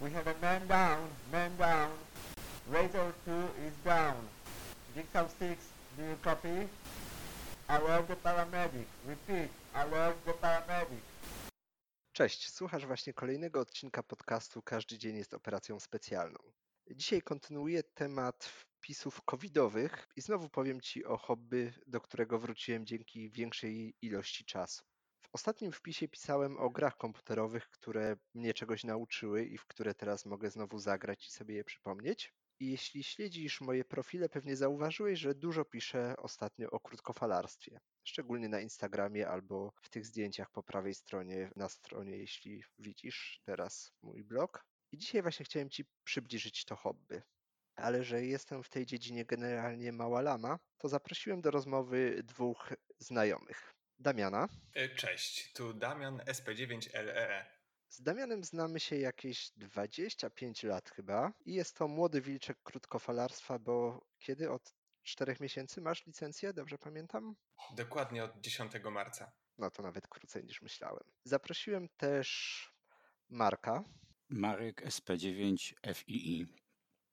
We have a man down, man down. Razor 2 is down. Jigsaw 6, do you copy? Alert the paramedic. Repeat, alert the paramedic. Cześć, słuchasz właśnie kolejnego odcinka podcastu Każdy dzień jest operacją specjalną. Dzisiaj kontynuuję temat wpisów covidowych i znowu powiem Ci o hobby, do którego wróciłem dzięki większej ilości czasu. Ostatnim wpisie pisałem o grach komputerowych, które mnie czegoś nauczyły i w które teraz mogę znowu zagrać i sobie je przypomnieć. I jeśli śledzisz moje profile, pewnie zauważyłeś, że dużo piszę ostatnio o krótkofalarstwie. Szczególnie na Instagramie albo w tych zdjęciach po prawej stronie na stronie, jeśli widzisz teraz mój blog. I dzisiaj właśnie chciałem Ci przybliżyć to hobby. Ale że jestem w tej dziedzinie generalnie mała lama, to zaprosiłem do rozmowy dwóch znajomych. Damiana. E, cześć, tu Damian SP9LEE. Z Damianem znamy się jakieś 25 lat chyba i jest to młody wilczek krótkofalarstwa, bo kiedy od czterech miesięcy masz licencję, dobrze pamiętam? Dokładnie od 10 marca. No to nawet krócej niż myślałem. Zaprosiłem też Marka. Marek SP9 FII.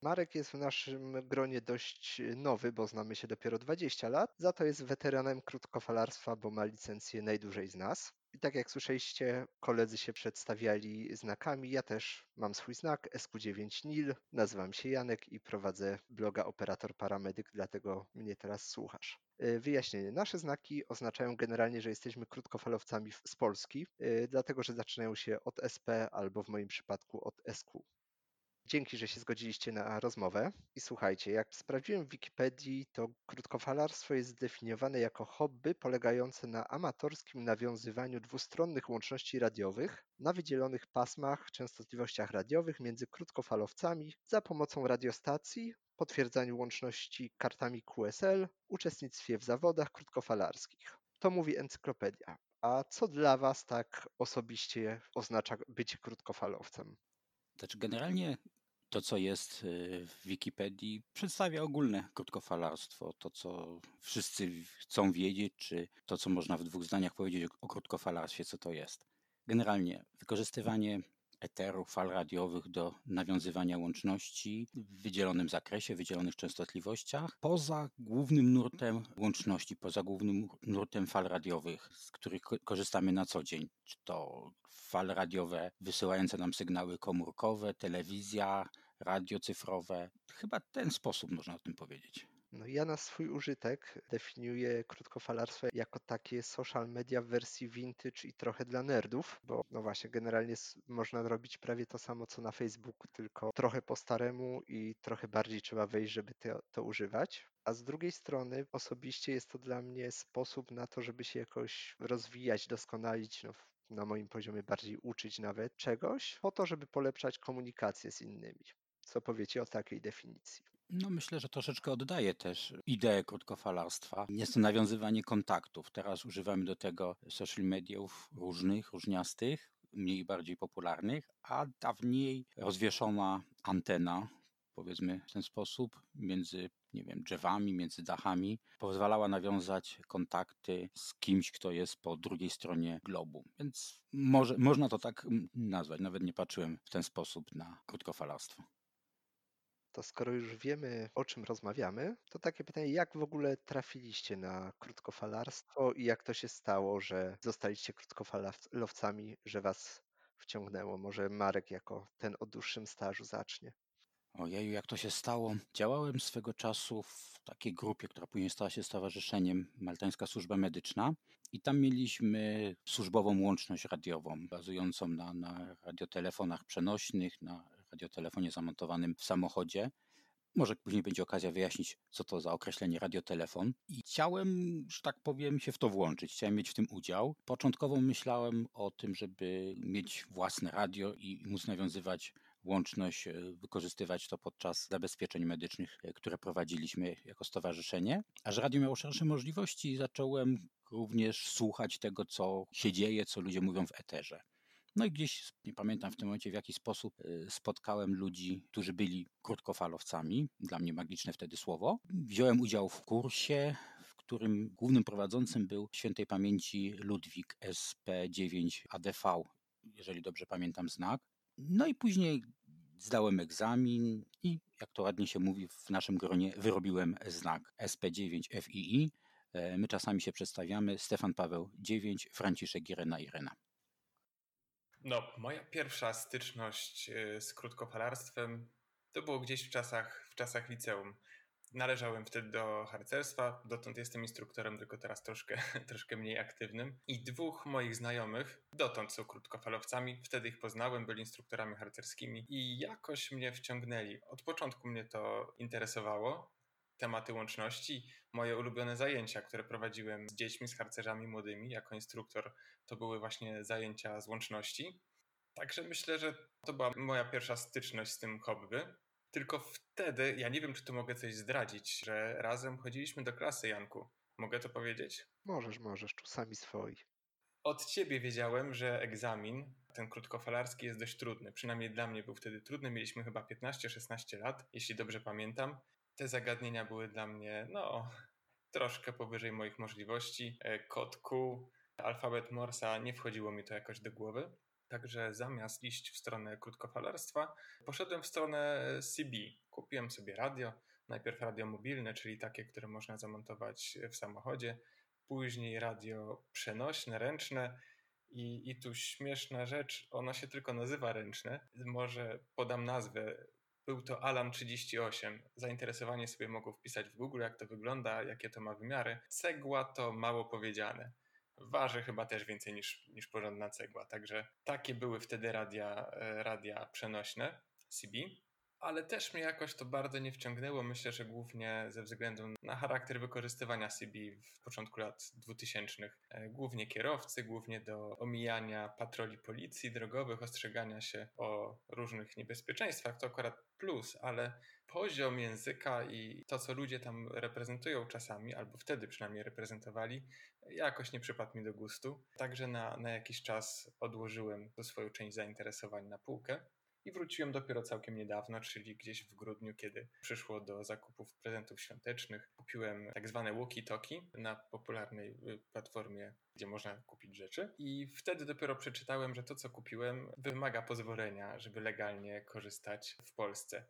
Marek jest w naszym gronie dość nowy, bo znamy się dopiero 20 lat. Za to jest weteranem krótkofalarstwa, bo ma licencję najdłużej z nas. I tak jak słyszeliście, koledzy się przedstawiali znakami. Ja też mam swój znak SQ9 NIL. Nazywam się Janek i prowadzę bloga Operator Paramedyk, dlatego mnie teraz słuchasz. Y, wyjaśnienie. Nasze znaki oznaczają generalnie, że jesteśmy krótkofalowcami z Polski, y, dlatego że zaczynają się od SP albo w moim przypadku od SQ. Dzięki, że się zgodziliście na rozmowę. I słuchajcie, jak sprawdziłem w Wikipedii, to krótkofalarstwo jest zdefiniowane jako hobby polegające na amatorskim nawiązywaniu dwustronnych łączności radiowych na wydzielonych pasmach, częstotliwościach radiowych między krótkofalowcami za pomocą radiostacji, potwierdzaniu łączności kartami QSL, uczestnictwie w zawodach krótkofalarskich. To mówi encyklopedia. A co dla Was tak osobiście oznacza bycie krótkofalowcem? Znaczy, generalnie to, co jest y, w Wikipedii, przedstawia ogólne krótkofalarstwo. To, co wszyscy chcą wiedzieć, czy to, co można w dwóch zdaniach powiedzieć o krótkofalarstwie, co to jest. Generalnie wykorzystywanie eteru, fal radiowych do nawiązywania łączności w wydzielonym zakresie, wydzielonych częstotliwościach, poza głównym nurtem łączności, poza głównym nurtem fal radiowych, z których korzystamy na co dzień. Czy to fale radiowe wysyłające nam sygnały komórkowe, telewizja, radio cyfrowe. Chyba ten sposób można o tym powiedzieć. No ja na swój użytek definiuję krótkofalarstwo jako takie social media w wersji vintage i trochę dla nerdów, bo no właśnie generalnie można robić prawie to samo co na Facebooku, tylko trochę po staremu i trochę bardziej trzeba wejść, żeby to, to używać. A z drugiej strony osobiście jest to dla mnie sposób na to, żeby się jakoś rozwijać, doskonalić, no, na moim poziomie bardziej uczyć nawet czegoś, po to, żeby polepszać komunikację z innymi. Co powiecie o takiej definicji? No myślę, że troszeczkę oddaje też ideę krótkofalarstwa. Jest to nawiązywanie kontaktów. Teraz używamy do tego social mediów różnych, różniastych, mniej bardziej popularnych, a dawniej rozwieszona antena, powiedzmy w ten sposób, między nie wiem, drzewami, między dachami, pozwalała nawiązać kontakty z kimś, kto jest po drugiej stronie globu. Więc może, można to tak nazwać. Nawet nie patrzyłem w ten sposób na krótkofalarstwo to skoro już wiemy, o czym rozmawiamy, to takie pytanie, jak w ogóle trafiliście na krótkofalarstwo i jak to się stało, że zostaliście krótkofalowcami, że was wciągnęło? Może Marek jako ten o dłuższym stażu zacznie. Ojeju, jak to się stało? Działałem swego czasu w takiej grupie, która później stała się stowarzyszeniem Maltańska Służba Medyczna i tam mieliśmy służbową łączność radiową, bazującą na, na radiotelefonach przenośnych, na radiotelefonie zamontowanym w samochodzie. Może później będzie okazja wyjaśnić, co to za określenie radiotelefon. I chciałem, że tak powiem, się w to włączyć, chciałem mieć w tym udział. Początkowo myślałem o tym, żeby mieć własne radio i móc nawiązywać łączność, e, wykorzystywać to podczas zabezpieczeń medycznych, e, które prowadziliśmy jako stowarzyszenie. A że radio miało szersze możliwości, zacząłem również słuchać tego, co się dzieje, co ludzie mówią w eterze. No i gdzieś, nie pamiętam w tym momencie w jaki sposób, y, spotkałem ludzi, którzy byli krótkofalowcami. Dla mnie magiczne wtedy słowo. Wziąłem udział w kursie, w którym głównym prowadzącym był świętej pamięci Ludwik SP9 ADV, jeżeli dobrze pamiętam znak. No i później Zdałem egzamin i, jak to ładnie się mówi w naszym gronie, wyrobiłem znak SP9 FII. E, my czasami się przedstawiamy Stefan Paweł 9, Franciszek Irena Irena. No, moja pierwsza styczność y, z krótkofalarstwem to było gdzieś w czasach, w czasach liceum. Należałem wtedy do harcerstwa, dotąd jestem instruktorem, tylko teraz troszkę, troszkę mniej aktywnym. I dwóch moich znajomych, dotąd są krótkofalowcami, wtedy ich poznałem, byli instruktorami harcerskimi i jakoś mnie wciągnęli. Od początku mnie to interesowało, tematy łączności. Moje ulubione zajęcia, które prowadziłem z dziećmi, z harcerzami młodymi jako instruktor, to były właśnie zajęcia z łączności. Także myślę, że to była moja pierwsza styczność z tym hobby. Tylko wtedy, ja nie wiem, czy tu mogę coś zdradzić, że razem chodziliśmy do klasy, Janku. Mogę to powiedzieć? Możesz, możesz, tu sami swoi. Od ciebie wiedziałem, że egzamin, ten krótkofalarski, jest dość trudny. Przynajmniej dla mnie był wtedy trudny. Mieliśmy chyba 15-16 lat, jeśli dobrze pamiętam. Te zagadnienia były dla mnie, no, troszkę powyżej moich możliwości. E, kod Q, alfabet Morsa, nie wchodziło mi to jakoś do głowy. Także zamiast iść w stronę krótkofalarstwa, poszedłem w stronę CB. Kupiłem sobie radio, najpierw radio mobilne, czyli takie, które można zamontować w samochodzie, później radio przenośne, ręczne. I, I tu śmieszna rzecz, ono się tylko nazywa ręczne. Może podam nazwę. Był to Alam 38. Zainteresowanie sobie mogą wpisać w Google, jak to wygląda, jakie to ma wymiary. Cegła to mało powiedziane waży chyba też więcej niż, niż porządna cegła. Także takie były wtedy radia, e, radia przenośne CB. Ale też mnie jakoś to bardzo nie wciągnęło. Myślę, że głównie ze względu na charakter wykorzystywania CB w początku lat 2000. E, głównie kierowcy, głównie do omijania patroli policji drogowych, ostrzegania się o różnych niebezpieczeństwach. To akurat plus, ale poziom języka i to, co ludzie tam reprezentują czasami, albo wtedy przynajmniej reprezentowali, jakoś nie przypadł mi do gustu. Także na, na jakiś czas odłożyłem to swoją część zainteresowań na półkę. I wróciłem dopiero całkiem niedawno, czyli gdzieś w grudniu, kiedy przyszło do zakupów prezentów świątecznych. Kupiłem tak zwane walkie-talkie na popularnej y, platformie, gdzie można kupić rzeczy. I wtedy dopiero przeczytałem, że to, co kupiłem, wymaga pozwolenia, żeby legalnie korzystać w Polsce.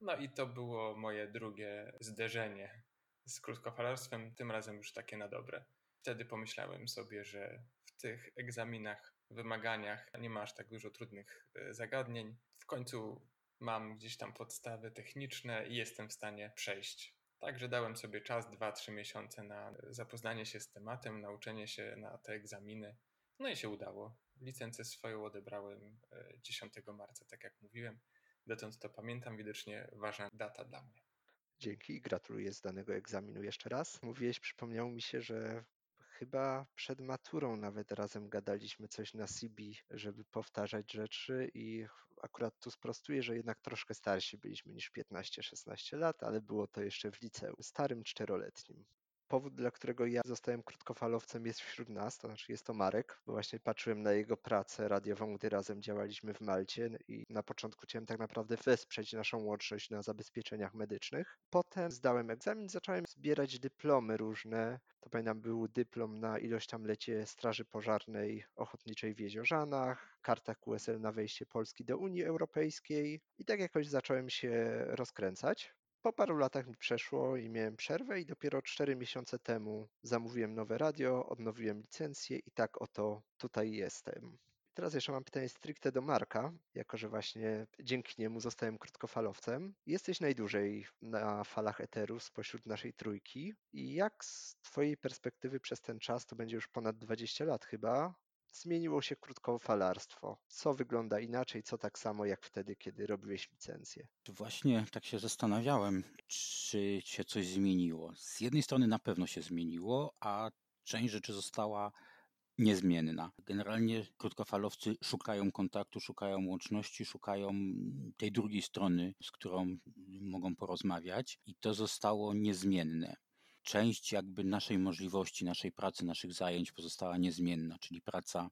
No i to było moje drugie zderzenie z krótkofalarstwem, tym razem już takie na dobre. Wtedy pomyślałem sobie, że w tych egzaminach, wymaganiach nie ma aż tak dużo trudnych e, zagadnień. Końcu mam gdzieś tam podstawy techniczne i jestem w stanie przejść. Także dałem sobie czas, 2-3 miesiące na zapoznanie się z tematem, nauczenie się na te egzaminy. No i się udało. Licencję swoją odebrałem 10 e, marca, tak jak mówiłem. Dotąd to pamiętam, widocznie ważna data dla mnie. Dzięki i gratuluję zdanego egzaminu jeszcze raz. Mówiłeś, przypomniało mi się, że chyba przed maturą nawet razem gadaliśmy coś na CB, żeby powtarzać rzeczy i akurat tu sprostuję, że jednak troszkę starsi byliśmy niż 15-16 lat, ale było to jeszcze w liceum, starym czteroletnim powód, dla którego ja zostałem krótkofalowcem jest wśród nas, to znaczy jest to Marek, właśnie patrzyłem na jego pracę radiową, gdy razem działaliśmy w Malcie i na początku chciałem tak naprawdę wesprzeć naszą łączność na zabezpieczeniach medycznych. Potem zdałem egzamin, zacząłem zbierać dyplomy różne. To pamiętam był dyplom na ilość tam lecie Straży Pożarnej Ochotniczej w Jeziorzanach, karta QSL na wejście Polski do Unii Europejskiej i tak jakoś zacząłem się rozkręcać. Po paru latach mi przeszło i miałem przerwę i dopiero cztery miesiące temu zamówiłem nowe radio, odnowiłem licencję i tak oto tutaj jestem. Teraz jeszcze mam pytanie stricte do Marka, jako że właśnie dzięki niemu zostałem krótkofalowcem. Jesteś najdłużej na falach Eteru spośród naszej trójki. I jak z Twojej perspektywy przez ten czas, to będzie już ponad 20 lat chyba, zmieniło się krótkofalarstwo? Co wygląda inaczej, co tak samo jak wtedy, kiedy robiłeś licencję? Właśnie tak się zastanawiałem, czy się coś zmieniło. Z jednej strony na pewno się zmieniło, a część rzeczy została niezmienna. Generalnie krótkofalowcy szukają kontaktu, szukają łączności, szukają tej drugiej strony, z którą mogą porozmawiać, i to zostało niezmienne część jakby naszej możliwości, naszej pracy, naszych zajęć pozostała niezmienna, czyli praca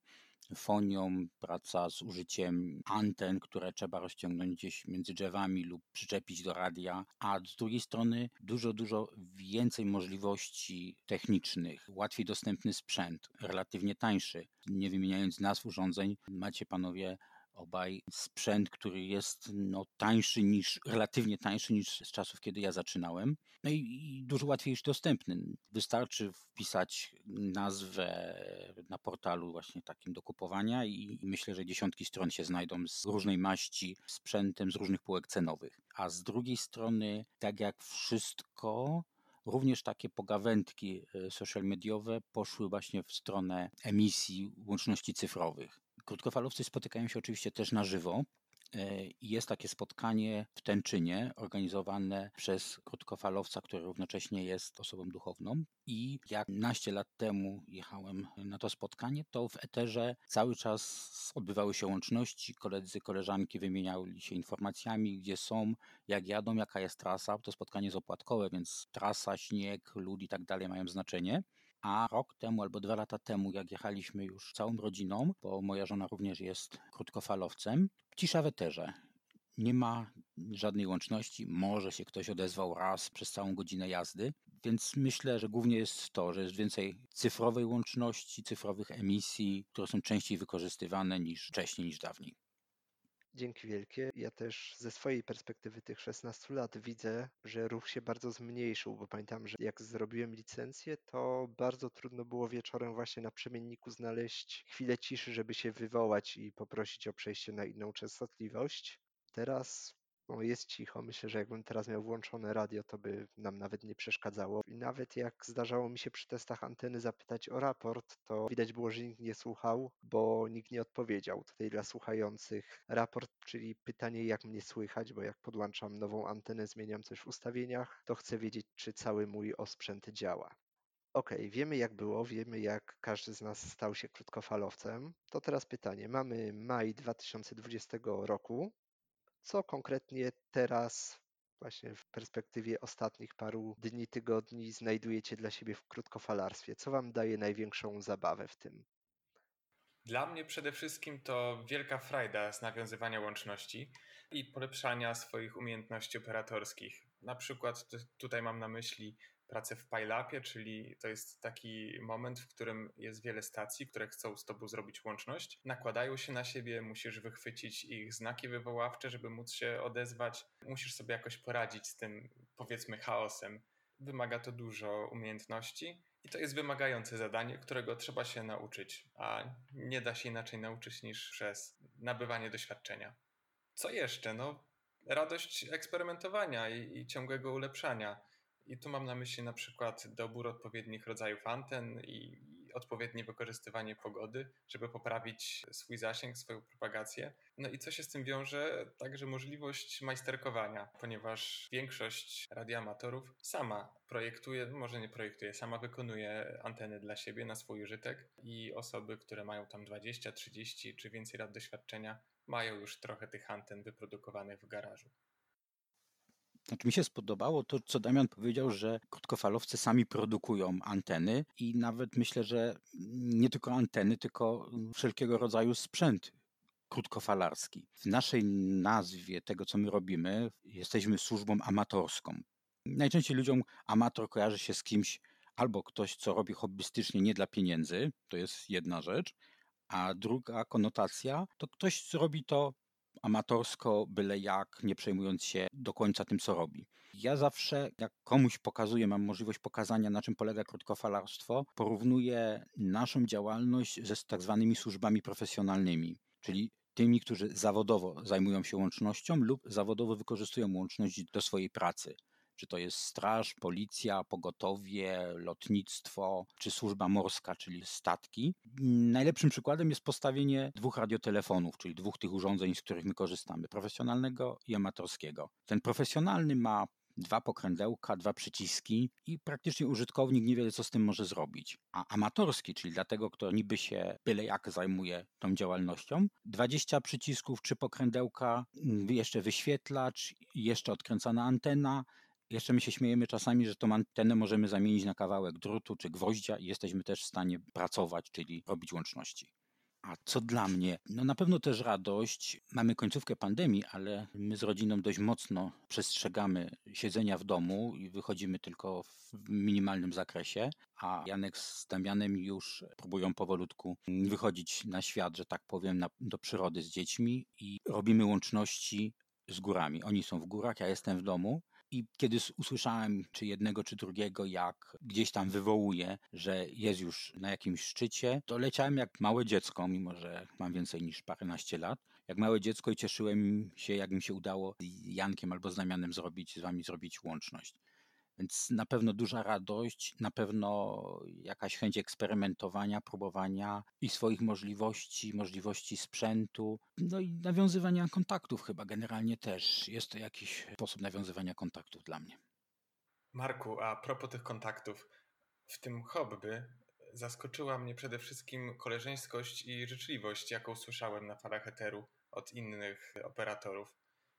fonią, praca z użyciem anten, które trzeba rozciągnąć gdzieś między drzewami lub przyczepić do radia, a z drugiej strony dużo, dużo więcej możliwości technicznych, łatwiej dostępny sprzęt, relatywnie tańszy. Nie wymieniając nazw urządzeń, macie panowie obaj sprzęt, który jest no, tańszy niż, relatywnie tańszy niż z czasów, kiedy ja zaczynałem. No i, i dużo łatwiejszy dostępny. Wystarczy wpisać nazwę na portalu właśnie takim do kupowania i, i myślę, że dziesiątki stron się znajdą z różnej maści sprzętem, z różnych półek cenowych. A z drugiej strony, tak jak wszystko, Również takie pogawędki e, social mediowe poszły właśnie w stronę emisji łączności cyfrowych. Krótkofalowcy spotykają się oczywiście też na żywo, E, jest takie spotkanie w Tęczynie organizowane przez krótkofalowca, który równocześnie jest osobą duchowną. I jak naście lat temu jechałem na to spotkanie, to w eterze cały czas odbywały się łączności. Koledzy, koleżanki wymieniali się informacjami, gdzie są, jak jadą, jaka jest trasa. To spotkanie jest opłatkowe, więc trasa, śnieg, lud i tak dalej mają znaczenie. A rok temu albo dwa lata temu, jak jechaliśmy już całą rodziną, bo moja żona również jest krótkofalowcem, cisza w eterze. Nie ma żadnej łączności. Może się ktoś odezwał raz przez całą godzinę jazdy, więc myślę, że głównie jest to, że jest więcej cyfrowej łączności, cyfrowych emisji, które są częściej wykorzystywane niż wcześniej, niż dawniej. Dzięki wielkie. Ja też ze swojej perspektywy tych 16 lat widzę, że ruch się bardzo zmniejszył, bo pamiętam, że jak zrobiłem licencję, to bardzo trudno było wieczorem właśnie na przemienniku znaleźć chwilę ciszy, żeby się wywołać i poprosić o przejście na inną częstotliwość. Teraz no jest cicho. Myślę, że jakbym teraz miał włączone radio, to by nam nawet nie przeszkadzało. I nawet jak zdarzało mi się przy testach anteny zapytać o raport, to widać było, że nikt nie słuchał, bo nikt nie odpowiedział. Tutaj dla słuchających raport, czyli pytanie, jak mnie słychać, bo jak podłączam nową antenę, zmieniam coś w ustawieniach, to chcę wiedzieć, czy cały mój osprzęt działa. OK, wiemy jak było, wiemy jak każdy z nas stał się krótkofalowcem. To teraz pytanie. Mamy maj 2020 roku. Co konkretnie teraz, właśnie w perspektywie ostatnich paru dni, tygodni, znajdujecie dla siebie w krótkofalarstwie? Co Wam daje największą zabawę w tym? Dla mnie przede wszystkim to wielka frajda z nawiązywania łączności i polepszania swoich umiejętności operatorskich. Na przykład tutaj mam na myśli pracę w PyLapie, czyli to jest taki moment, w którym jest wiele stacji, które chcą z tobą zrobić łączność. Nakładają się na siebie, musisz wychwycić ich znaki wywoławcze, żeby móc się odezwać. Musisz sobie jakoś poradzić z tym, powiedzmy, chaosem. Wymaga to dużo umiejętności i to jest wymagające zadanie, którego trzeba się nauczyć, a nie da się inaczej nauczyć niż przez nabywanie doświadczenia. Co jeszcze? No, radość eksperymentowania i, i ciągłego ulepszania i tu mam na myśli na przykład dobór odpowiednich rodzajów anten i, odpowiednie wykorzystywanie pogody, żeby poprawić swój zasięg, swoją propagację. No i co się z tym wiąże? Także możliwość majsterkowania, ponieważ większość radioamatorów sama projektuje, może nie projektuje, sama wykonuje anteny dla siebie na swój użytek i osoby, które mają tam 20, 30 czy więcej lat doświadczenia, mają już trochę tych anten wyprodukowanych w garażu. Znaczy mi się spodobało to, co Damian powiedział, że krótkofalowcy sami produkują anteny i nawet myślę, że nie tylko anteny, tylko wszelkiego rodzaju sprzęt krótkofalarski. W naszej nazwie tego, co my robimy, jesteśmy służbą amatorską. Najczęściej ludziom amator kojarzy się z kimś, albo ktoś, co robi hobbystycznie nie dla pieniędzy, to jest jedna rzecz, a druga konotacja to ktoś, co robi to amatorsko, byle jak, nie przejmując się do końca tym, co robi. Ja zawsze, jak komuś pokazuję, mam możliwość pokazania, na czym polega krótkofalarstwo, porównuję naszą działalność ze tak zwanymi służbami profesjonalnymi, czyli tymi, którzy zawodowo zajmują się łącznością lub zawodowo wykorzystują łączność do swojej pracy czy to jest straż, policja, pogotowie, lotnictwo, czy służba morska, czyli statki. Najlepszym przykładem jest postawienie dwóch radiotelefonów, czyli dwóch tych urządzeń, z których my korzystamy, profesjonalnego i amatorskiego. Ten profesjonalny ma dwa pokrędełka, dwa przyciski i praktycznie użytkownik niewiele co z tym może zrobić. A amatorski, czyli dla tego, kto niby się byle jak zajmuje tą działalnością, 20 przycisków, trzy pokrędełka, jeszcze wyświetlacz, jeszcze odkręcana antena, jeszcze my się śmiejemy czasami, że tą antenę możemy zamienić na kawałek drutu czy gwoździa i jesteśmy też w stanie pracować, czyli robić łączności. A co dla mnie? No na pewno też radość. Mamy końcówkę pandemii, ale my z rodziną dość mocno przestrzegamy siedzenia w domu i wychodzimy tylko w minimalnym zakresie, a Janek z Damianem już próbują powolutku wychodzić na świat, że tak powiem, na, do przyrody z dziećmi i robimy łączności z górami. Oni są w górach, ja jestem w domu i kiedy usłyszałem, czy jednego, czy drugiego, jak gdzieś tam wywołuje, że jest już na jakimś szczycie, to leciałem jak małe dziecko, mimo że mam więcej niż paręnaście lat. Jak małe dziecko i cieszyłem się, jak mi się udało z Jankiem albo z Damianem zrobić, z wami zrobić łączność. Więc na pewno duża radość, na pewno jakaś chęć eksperymentowania, próbowania i swoich możliwości, możliwości sprzętu, no i nawiązywania kontaktów chyba generalnie też. Jest to jakiś sposób nawiązywania kontaktów dla mnie. Marku, a propos tych kontaktów, w tym hobby zaskoczyła mnie przede wszystkim koleżeńskość i życzliwość, jaką słyszałem na falach eteru od innych operatorów.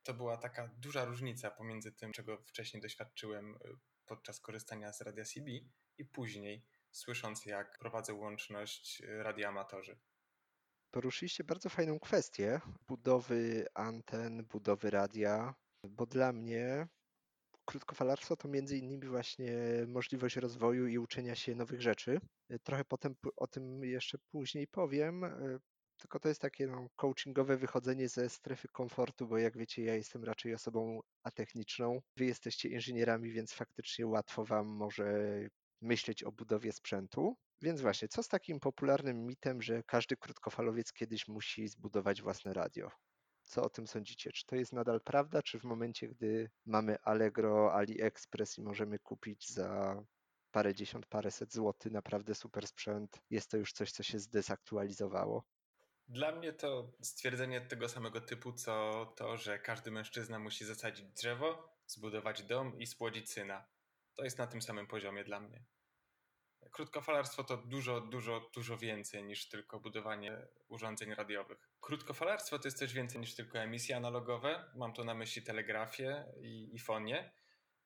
To była taka duża różnica pomiędzy tym, czego wcześniej doświadczyłem podczas korzystania z radia CB i później słysząc jak prowadzę łączność y, radioamatorzy. Poruszyliście bardzo fajną kwestię budowy anten, budowy radia, bo dla mnie krótkofalarstwo to między innymi właśnie możliwość rozwoju i uczenia się nowych rzeczy. Trochę potem o tym jeszcze później powiem, tylko to jest takie no, coachingowe wychodzenie ze strefy komfortu, bo jak wiecie, ja jestem raczej osobą atechniczną. Wy jesteście inżynierami, więc faktycznie łatwo wam może myśleć o budowie sprzętu. Więc właśnie, co z takim popularnym mitem, że każdy krótkofalowiec kiedyś musi zbudować własne radio? Co o tym sądzicie? Czy to jest nadal prawda, czy w momencie, gdy mamy Allegro, AliExpress i możemy kupić za parę dziesiąt, paręset złotych naprawdę super sprzęt, jest to już coś, co się zdezaktualizowało? Dla mnie to stwierdzenie tego samego typu, co to, że każdy mężczyzna musi zasadzić drzewo, zbudować dom i spłodzić syna. To jest na tym samym poziomie dla mnie. Krótkofalarstwo to dużo, dużo, dużo więcej niż tylko budowanie urządzeń radiowych. Krótkofalarstwo to jest też więcej niż tylko emisje analogowe. Mam tu na myśli telegrafię i, i fonię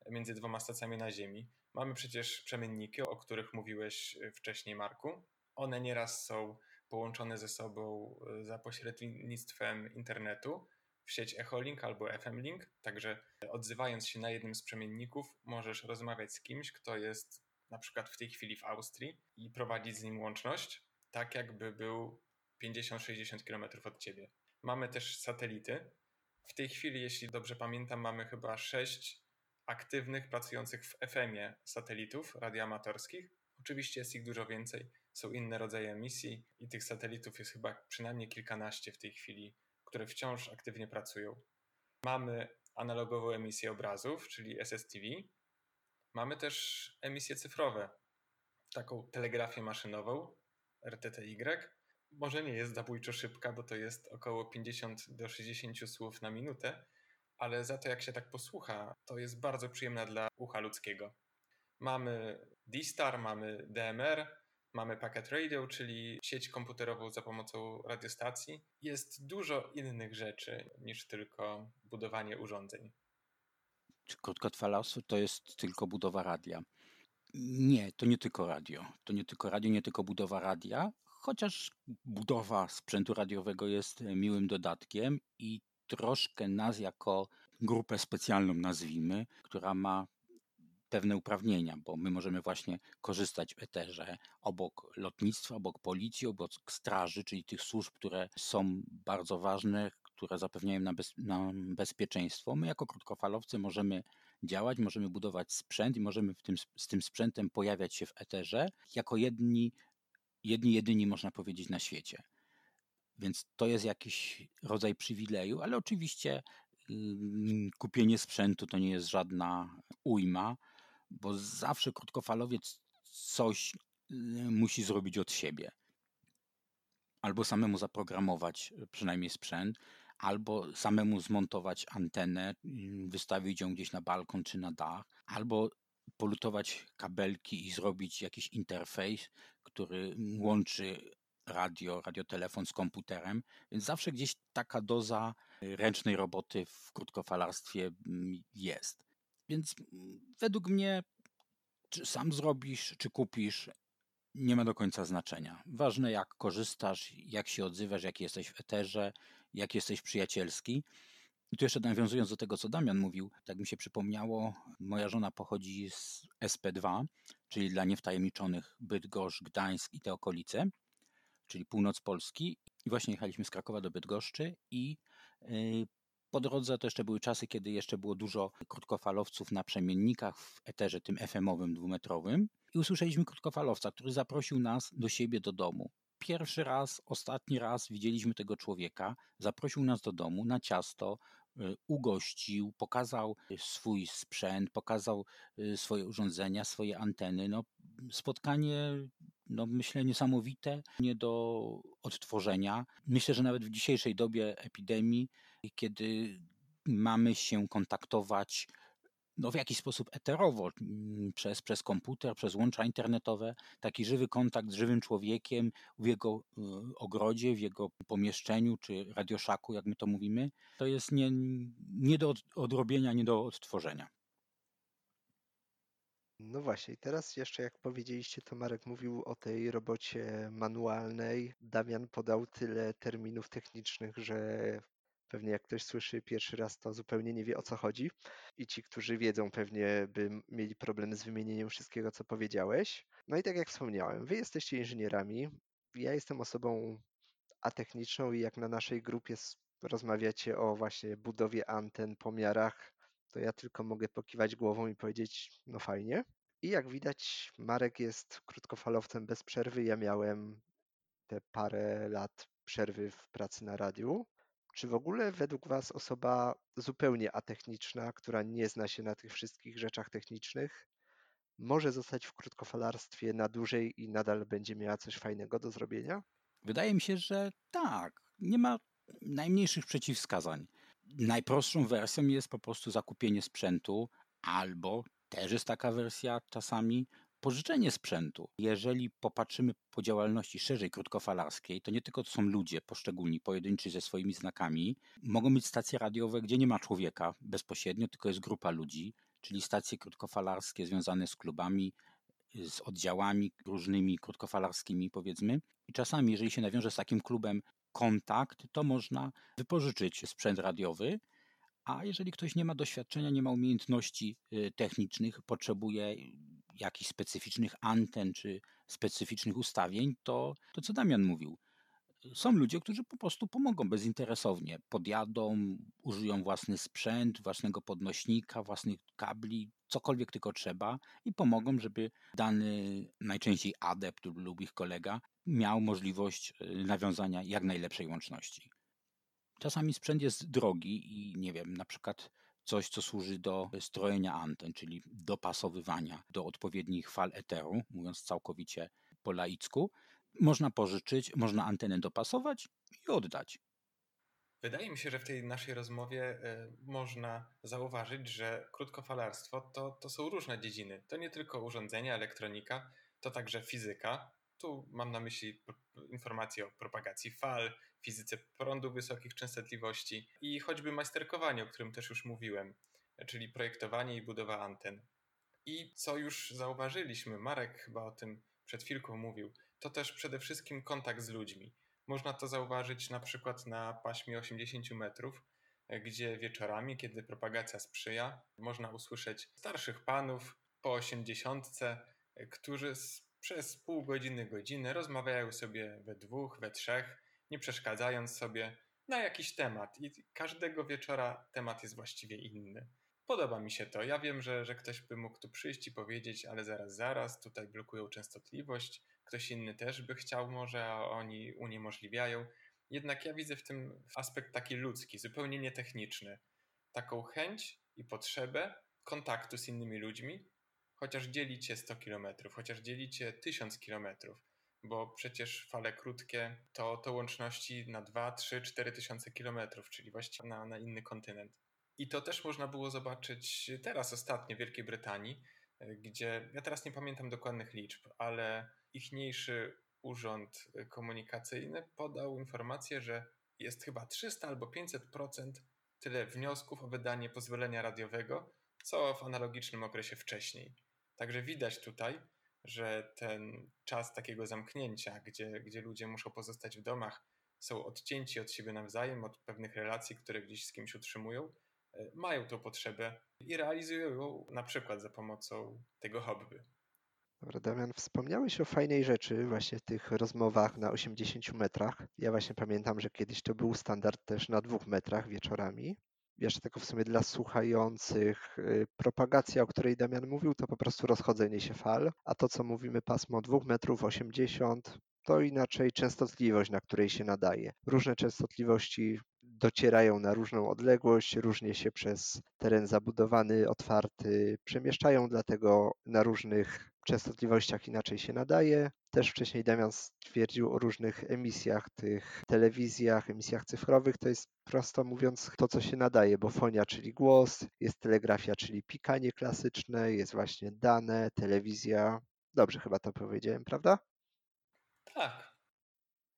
między dwoma stacjami na Ziemi. Mamy przecież przemienniki, o których mówiłeś wcześniej, Marku. One nieraz są połączone ze sobą e, za pośrednictwem internetu w sieć Echolink albo FM-Link. Także odzywając się na jednym z przemienników, możesz rozmawiać z kimś, kto jest na przykład w tej chwili w Austrii i prowadzić z nim łączność, tak jakby był 50-60 km od ciebie. Mamy też satelity. W tej chwili, jeśli dobrze pamiętam, mamy chyba 6 aktywnych, pracujących w FM-ie satelitów radioamatorskich. Oczywiście jest ich dużo więcej są inne rodzaje emisji i tych satelitów jest chyba przynajmniej kilkanaście w tej chwili, które wciąż aktywnie pracują. Mamy analogową emisję obrazów, czyli SSTV. Mamy też emisje cyfrowe, taką telegrafię maszynową, RTTY. Może nie jest zabójczo szybka, bo to jest około 50 do 60 słów na minutę, ale za to jak się tak posłucha, to jest bardzo przyjemna dla ucha ludzkiego. Mamy D-Star, mamy DMR, Mamy Packet Radio, czyli sieć komputerową za pomocą radiostacji. Jest dużo innych rzeczy niż tylko budowanie urządzeń. Czy krótkotrwalarstwo to jest tylko budowa radia? Nie, to nie tylko radio. To nie tylko radio, nie tylko budowa radia, chociaż budowa sprzętu radiowego jest miłym dodatkiem i troszkę nas jako grupę specjalną nazwijmy, która ma pewne uprawnienia, bo my możemy właśnie korzystać w eterze obok lotnictwa, obok policji, obok straży, czyli tych służb, które są bardzo ważne, które zapewniają nam, bez, nam bezpieczeństwo. My jako krótkofalowcy możemy działać, możemy budować sprzęt i możemy w tym, z tym sprzętem pojawiać się w eterze jako jedni, jedni jedyni, można powiedzieć, na świecie. Więc to jest jakiś rodzaj przywileju, ale oczywiście mm, kupienie sprzętu to nie jest żadna ujma bo zawsze krótkofalowiec coś y, musi zrobić od siebie. Albo samemu zaprogramować y, przynajmniej sprzęt, albo samemu zmontować antenę, y, wystawić ją gdzieś na balkon czy na dach, albo polutować kabelki i zrobić jakiś interfejs, który łączy radio, radiotelefon z komputerem, więc zawsze gdzieś taka doza ręcznej roboty w krótkofalarstwie mm, jest. Więc według mnie, czy sam zrobisz, czy kupisz, nie ma do końca znaczenia. Ważne jak korzystasz, jak się odzywasz, jak jesteś w eterze, jak jesteś przyjacielski. I tu jeszcze nawiązując do tego, co Damian mówił, tak mi się przypomniało, moja żona pochodzi z SP2, czyli dla niewtajemniczonych Bydgoszcz, Gdańsk i te okolice, czyli północ Polski. I właśnie jechaliśmy z Krakowa do Bydgoszczy i y, po drodze to jeszcze były czasy, kiedy jeszcze było dużo krótkofalowców na przemiennikach w eterze tym FM-owym dwumetrowym i usłyszeliśmy krótkofalowca, który zaprosił nas do siebie do domu. Pierwszy raz, ostatni raz widzieliśmy tego człowieka, zaprosił nas do domu na ciasto, y, ugościł, pokazał swój sprzęt, pokazał y, swoje urządzenia, swoje anteny. No, spotkanie, no, myślę, niesamowite, nie do odtworzenia. Myślę, że nawet w dzisiejszej dobie epidemii, kiedy mamy się kontaktować no, w jakiś sposób eterowo, mm, przez, przez komputer, przez łącza internetowe, taki żywy kontakt z żywym człowiekiem w jego y, ogrodzie, w jego pomieszczeniu, czy radioszaku, jak my to mówimy, to jest nie, nie do odrobienia, nie do odtworzenia. No właśnie, i teraz jeszcze jak powiedzieliście, to Marek mówił o tej robocie manualnej. Damian podał tyle terminów technicznych, że Pewnie jak ktoś słyszy pierwszy raz, to zupełnie nie wie o co chodzi. I ci, którzy wiedzą, pewnie by mieli problem z wymienieniem wszystkiego, co powiedziałeś. No i tak jak wspomniałem, wy jesteście inżynierami. Ja jestem osobą atechniczną i jak na naszej grupie rozmawiacie o właśnie budowie anten, pomiarach, to ja tylko mogę pokiwać głową i powiedzieć, no fajnie. I jak widać, Marek jest krótkofalowcem bez przerwy. Ja miałem te parę lat przerwy w pracy na radiu. Czy w ogóle według Was osoba zupełnie atechniczna, która nie zna się na tych wszystkich rzeczach technicznych, może zostać w krótkofalarstwie na dłużej i nadal będzie miała coś fajnego do zrobienia? Wydaje mi się, że tak. Nie ma najmniejszych przeciwwskazań. Najprostszą wersją jest po prostu zakupienie sprzętu, albo też jest taka wersja czasami pożyczenie sprzętu. Jeżeli popatrzymy po działalności szerzej krótkofalarskiej, to nie tylko to są ludzie poszczególni, pojedynczy ze swoimi znakami. Mogą być stacje radiowe, gdzie nie ma człowieka bezpośrednio, tylko jest grupa ludzi, czyli stacje krótkofalarskie związane z klubami, z oddziałami różnymi krótkofalarskimi, powiedzmy. I czasami, jeżeli się nawiąże z takim klubem kontakt, to można wypożyczyć sprzęt radiowy. A jeżeli ktoś nie ma doświadczenia, nie ma umiejętności y, technicznych, potrzebuje jakichś specyficznych anten czy specyficznych ustawień, to to, co Damian mówił. Są ludzie, którzy po prostu pomogą bezinteresownie. Podjadą, użyją własny sprzęt, własnego podnośnika, własnych kabli, cokolwiek tylko trzeba i pomogą, żeby dany najczęściej adept lub ich kolega miał możliwość y, nawiązania jak najlepszej łączności. Czasami sprzęt jest drogi i nie wiem, na przykład coś, co służy do strojenia anten, czyli dopasowywania do odpowiednich fal eteru, mówiąc całkowicie po laicku. Można pożyczyć, można antenę dopasować i oddać. Wydaje mi się, że w tej naszej rozmowie y, można zauważyć, że krótkofalarstwo to, to są różne dziedziny. To nie tylko urządzenia, elektronika, to także fizyka. Tu mam na myśli informacje o propagacji fal, fizyce prądu wysokich częstotliwości i choćby majsterkowanie, o którym też już mówiłem, czyli projektowanie i budowa anten. I co już zauważyliśmy, Marek chyba o tym przed chwilką mówił, to też przede wszystkim kontakt z ludźmi. Można to zauważyć na przykład na paśmie 80 metrów, gdzie wieczorami, kiedy propagacja sprzyja, można usłyszeć starszych panów po 80, którzy przez pół godziny, godzinę rozmawiają sobie we dwóch, we trzech nie przeszkadzając sobie, na jakiś temat. I każdego wieczora temat jest właściwie inny. Podoba mi się to. Ja wiem, że, że ktoś by mógł tu przyjść i powiedzieć, ale zaraz, zaraz, tutaj blokują częstotliwość, ktoś inny też by chciał może, a oni uniemożliwiają. Jednak ja widzę w tym aspekt taki ludzki, zupełnie nietechniczny. Taką chęć i potrzebę kontaktu z innymi ludźmi, chociaż dzielicie 100 km, chociaż dzielicie 1000 kilometrów bo przecież fale krótkie to, to łączności na 2, 3, 4 tysiące kilometrów, czyli właściwie na, na inny kontynent. I to też można było zobaczyć teraz ostatnio w Wielkiej Brytanii, gdzie ja teraz nie pamiętam dokładnych liczb, ale ichniejszy urząd komunikacyjny podał informację, że jest chyba 300 albo 500% tyle wniosków o wydanie pozwolenia radiowego, co w analogicznym okresie wcześniej. Także widać tutaj, że ten czas takiego zamknięcia, gdzie, gdzie ludzie muszą pozostać w domach, są odcięci od siebie nawzajem, od pewnych relacji, które gdzieś z kimś utrzymują, e, mają tą potrzebę i realizują ją na przykład za pomocą tego hobby. Dobra, Damian, wspomniałeś o fajnej rzeczy właśnie w tych rozmowach na 80 metrach. Ja właśnie pamiętam, że kiedyś to był standard też na dwóch metrach wieczorami. Jeszcze tylko w sumie dla słuchających, y, propagacja, o której Damian mówił, to po prostu rozchodzenie się fal, a to, co mówimy pasmo 2 metrów 80, to inaczej częstotliwość, na której się nadaje. Różne częstotliwości docierają na różną odległość, różnie się przez teren zabudowany, otwarty przemieszczają, dlatego na różnych częstotliwościach inaczej się nadaje. Też wcześniej Damian stwierdził o różnych emisjach, tych telewizjach, emisjach cyfrowych. To jest prosto mówiąc to, co się nadaje, bo fonia, czyli głos, jest telegrafia, czyli pikanie klasyczne, jest właśnie dane, telewizja. Dobrze chyba to powiedziałem, prawda? Tak.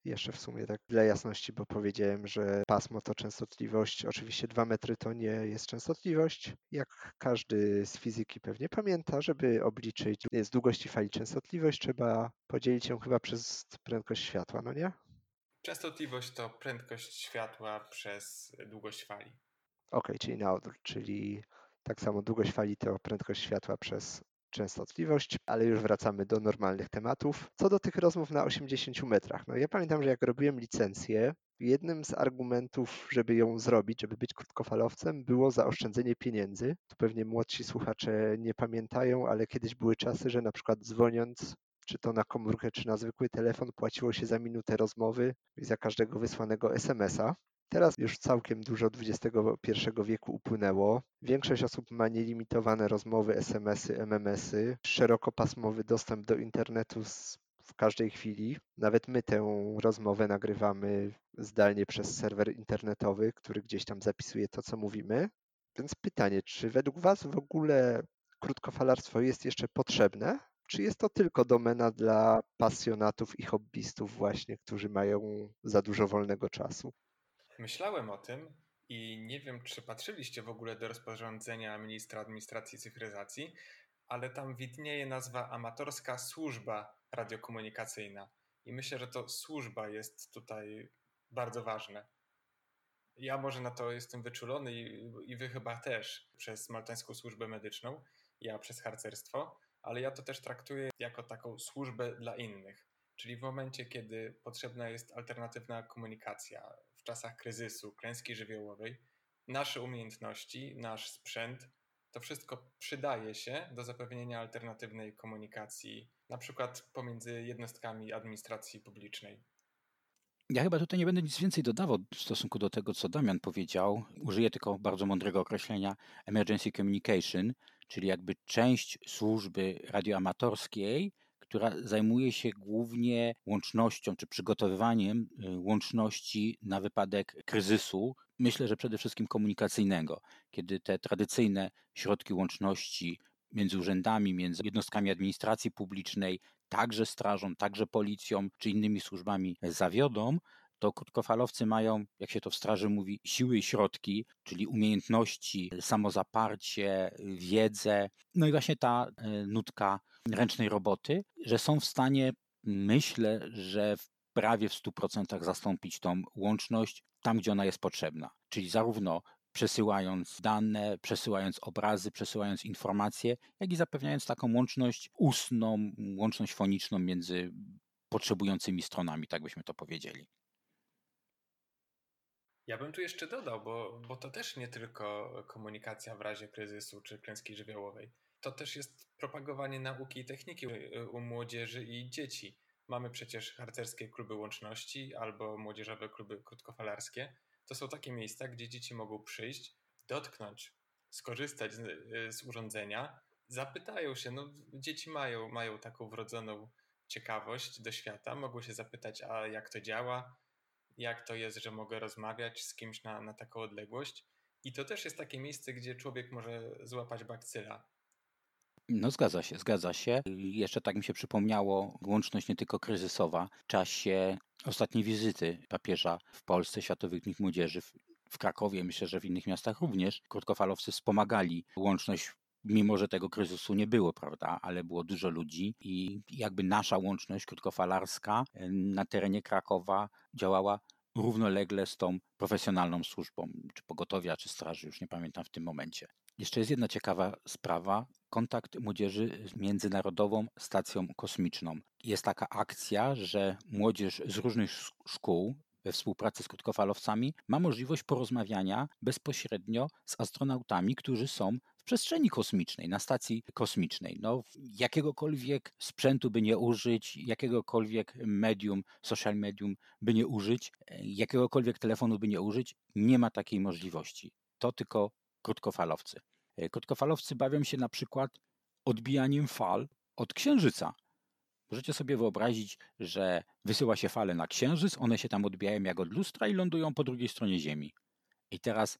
Jeszcze w sumie tak dla jasności, bo powiedziałem, że pasmo to częstotliwość. Oczywiście 2 metry to nie jest częstotliwość. Jak każdy z fizyki pewnie pamięta, żeby obliczyć z długości fali częstotliwość, trzeba podzielić ją chyba przez prędkość światła, no nie? Częstotliwość to prędkość światła przez długość fali. Ok, czyli na odwrót, czyli tak samo długość fali to prędkość światła przez częstotliwość, ale już wracamy do normalnych tematów. Co do tych rozmów na 80 metrach, no ja pamiętam, że jak robiłem licencję, jednym z argumentów, żeby ją zrobić, żeby być krótkofalowcem, było zaoszczędzenie pieniędzy. Tu pewnie młodsi słuchacze nie pamiętają, ale kiedyś były czasy, że na przykład dzwoniąc czy to na komórkę, czy na zwykły telefon, płaciło się za minutę rozmowy i za każdego wysłanego SMS-a. Teraz już całkiem dużo XXI wieku upłynęło. Większość osób ma nielimitowane rozmowy, SMS-y, MMS-y, szerokopasmowy dostęp do internetu w każdej chwili. Nawet my tę rozmowę nagrywamy zdalnie przez serwer internetowy, który gdzieś tam zapisuje to, co mówimy. Więc pytanie, czy według Was w ogóle krótkofalarstwo jest jeszcze potrzebne? Czy jest to tylko domena dla pasjonatów i hobbystów właśnie, którzy mają za dużo wolnego czasu? Myślałem o tym i nie wiem, czy patrzyliście w ogóle do rozporządzenia ministra administracji i cyfryzacji, ale tam widnieje nazwa amatorska służba radiokomunikacyjna. I myślę, że to służba jest tutaj bardzo ważne. Ja może na to jestem wyczulony i, i wy chyba też przez maltańską służbę medyczną, ja przez harcerstwo, ale ja to też traktuję jako taką służbę dla innych. Czyli w momencie, kiedy potrzebna jest alternatywna komunikacja, czasach kryzysu, klęski żywiołowej, nasze umiejętności, nasz sprzęt, to wszystko przydaje się do zapewnienia alternatywnej komunikacji, na przykład pomiędzy jednostkami administracji publicznej. Ja chyba tutaj nie będę nic więcej dodawał w stosunku do tego, co Damian powiedział. Użyję tylko bardzo mądrego określenia emergency communication, czyli jakby część służby radioamatorskiej, która zajmuje się głównie łącznością czy przygotowywaniem y, łączności na wypadek kryzysu. Myślę, że przede wszystkim komunikacyjnego, kiedy te tradycyjne środki łączności między urzędami, między jednostkami administracji publicznej, także strażą, także policją czy innymi służbami zawiodą, to krótkofalowcy mają, jak się to w straży mówi, siły i środki, czyli umiejętności, samozaparcie, wiedzę, no i właśnie ta e, nutka ręcznej roboty, że są w stanie, myślę, że w prawie w 100% zastąpić tą łączność tam, gdzie ona jest potrzebna. Czyli zarówno przesyłając dane, przesyłając obrazy, przesyłając informacje, jak i zapewniając taką łączność ustną, łączność foniczną między potrzebującymi stronami, tak byśmy to powiedzieli. Ja bym tu jeszcze dodał, bo, bo to też nie tylko komunikacja w razie kryzysu czy klęski żywiołowej. To też jest propagowanie nauki i techniki u młodzieży i dzieci. Mamy przecież harcerskie kluby łączności albo młodzieżowe kluby krótkofalarskie. To są takie miejsca, gdzie dzieci mogą przyjść, dotknąć, skorzystać z, z urządzenia, zapytają się, no dzieci mają, mają taką wrodzoną ciekawość do świata, mogą się zapytać, a jak to działa, jak to jest, że mogę rozmawiać z kimś na, na taką odległość. I to też jest takie miejsce, gdzie człowiek może złapać bakcyla. No zgadza się, zgadza się. Jeszcze tak mi się przypomniało, łączność nie tylko kryzysowa. W czasie ostatniej wizyty papieża w Polsce, Światowych Dni Młodzieży w, Krakowie, myślę, że w innych miastach również, krótkofalowcy wspomagali łączność mimo że tego kryzysu nie było, prawda, ale było dużo ludzi i jakby nasza łączność krótkofalarska na terenie Krakowa działała równolegle z tą profesjonalną służbą, czy pogotowia, czy straży, już nie pamiętam w tym momencie. Jeszcze jest jedna ciekawa sprawa. Kontakt młodzieży z Międzynarodową Stacją Kosmiczną. Jest taka akcja, że młodzież z różnych szkół we współpracy z krótkofalowcami ma możliwość porozmawiania bezpośrednio z astronautami, którzy są przestrzeni kosmicznej, na stacji kosmicznej. No, jakiegokolwiek sprzętu by nie użyć, jakiegokolwiek medium, social medium by nie użyć, jakiegokolwiek telefonu by nie użyć, nie ma takiej możliwości. To tylko krótkofalowcy. Krótkofalowcy bawią się na przykład odbijaniem fal od księżyca. Możecie sobie wyobrazić, że wysyła się fale na Księżyc, one się tam odbijają jak od lustra i lądują po drugiej stronie Ziemi. I teraz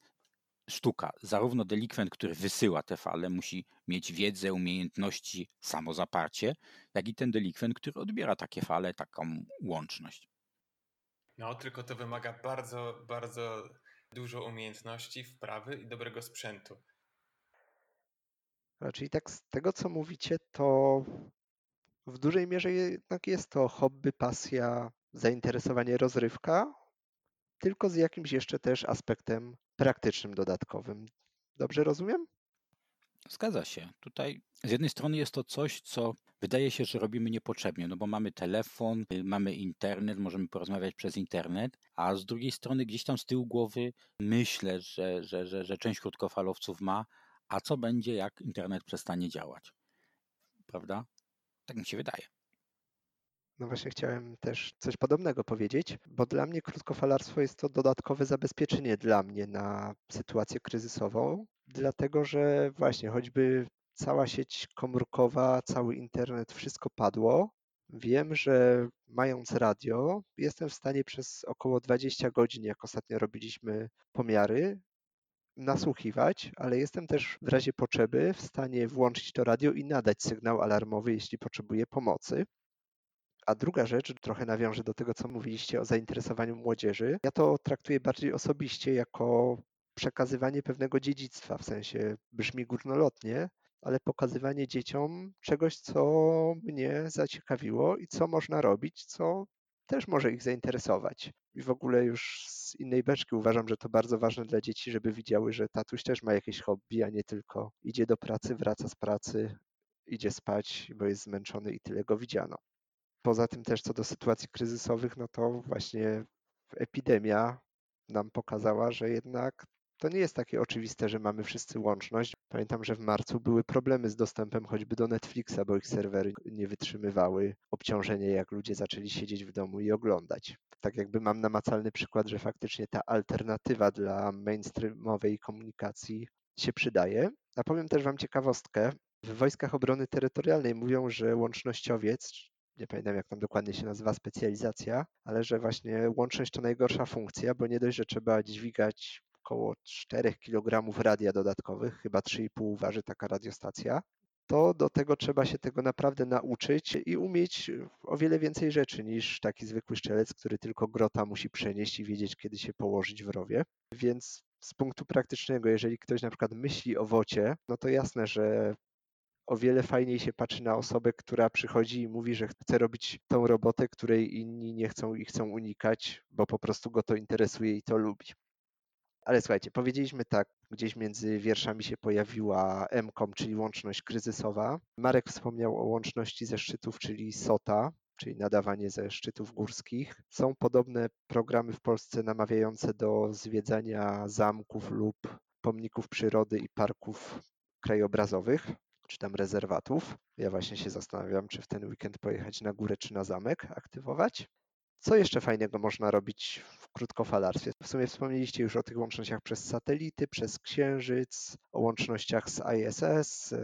sztuka. Zarówno delikwent, który wysyła te fale, musi mieć wiedzę, umiejętności, samozaparcie, jak i ten delikwent, który odbiera takie fale, taką łączność. No, tylko to wymaga bardzo, bardzo dużo umiejętności, wprawy i dobrego sprzętu. Czyli tak z tego, co mówicie, to w dużej mierze jednak jest to hobby, pasja, zainteresowanie, rozrywka, tylko z jakimś jeszcze też aspektem praktycznym, dodatkowym. Dobrze rozumiem? Zgadza się. Tutaj z jednej strony jest to coś, co wydaje się, że robimy niepotrzebnie, no bo mamy telefon, mamy internet, możemy porozmawiać przez internet, a z drugiej strony gdzieś tam z tyłu głowy myślę, że, że, że, że część krótkofalowców ma, a co będzie, jak internet przestanie działać? Prawda? Tak mi się wydaje. No właśnie chciałem też coś podobnego powiedzieć, bo dla mnie krótkofalarstwo jest to dodatkowe zabezpieczenie dla mnie na sytuację kryzysową, dlatego że właśnie choćby cała sieć komórkowa, cały internet, wszystko padło. Wiem, że mając radio, jestem w stanie przez około 20 godzin, jak ostatnio robiliśmy pomiary, nasłuchiwać, ale jestem też w razie potrzeby w stanie włączyć to radio i nadać sygnał alarmowy, jeśli potrzebuję pomocy. A druga rzecz, trochę nawiążę do tego, co mówiliście o zainteresowaniu młodzieży. Ja to traktuję bardziej osobiście jako przekazywanie pewnego dziedzictwa, w sensie brzmi górnolotnie, ale pokazywanie dzieciom czegoś, co mnie zaciekawiło i co można robić, co też może ich zainteresować. I w ogóle już z innej beczki uważam, że to bardzo ważne dla dzieci, żeby widziały, że tatuś też ma jakieś hobby, a nie tylko idzie do pracy, wraca z pracy, idzie spać, bo jest zmęczony i tyle go widziano. Poza tym też co do sytuacji kryzysowych, no to właśnie epidemia nam pokazała, że jednak to nie jest takie oczywiste, że mamy wszyscy łączność. Pamiętam, że w marcu były problemy z dostępem choćby do Netflixa, bo ich serwery nie wytrzymywały obciążenia, jak ludzie zaczęli siedzieć w domu i oglądać. Tak jakby mam namacalny przykład, że faktycznie ta alternatywa dla mainstreamowej komunikacji się przydaje. A powiem też Wam ciekawostkę. W Wojskach Obrony Terytorialnej mówią, że łącznościowiec, nie pamiętam jak tam dokładnie się nazywa specjalizacja, ale że właśnie łączność to najgorsza funkcja, bo nie dość, że trzeba dźwigać około 4 kg radia dodatkowych, chyba 3,5 waży taka radiostacja, to do tego trzeba się tego naprawdę nauczyć i umieć o wiele więcej rzeczy niż taki zwykły szczelec, który tylko grota musi przenieść i wiedzieć, kiedy się położyć w rowie. Więc z punktu praktycznego, jeżeli ktoś na przykład myśli o wocie, no to jasne, że o wiele fajniej się patrzy na osobę, która przychodzi i mówi, że chce robić tą robotę, której inni nie chcą i chcą unikać, bo po prostu go to interesuje i to lubi. Ale słuchajcie, powiedzieliśmy tak, gdzieś między wierszami się pojawiła MCOM, czyli łączność kryzysowa. Marek wspomniał o łączności ze szczytów, czyli SOTA, czyli nadawanie ze szczytów górskich. Są podobne programy w Polsce namawiające do zwiedzania zamków lub pomników przyrody i parków krajobrazowych, czy tam rezerwatów. Ja właśnie się zastanawiam, czy w ten weekend pojechać na górę, czy na zamek aktywować. Co jeszcze fajnego można robić w krótkofalarstwie? W sumie wspomnieliście już o tych łącznościach przez satelity, przez Księżyc, o łącznościach z ISS.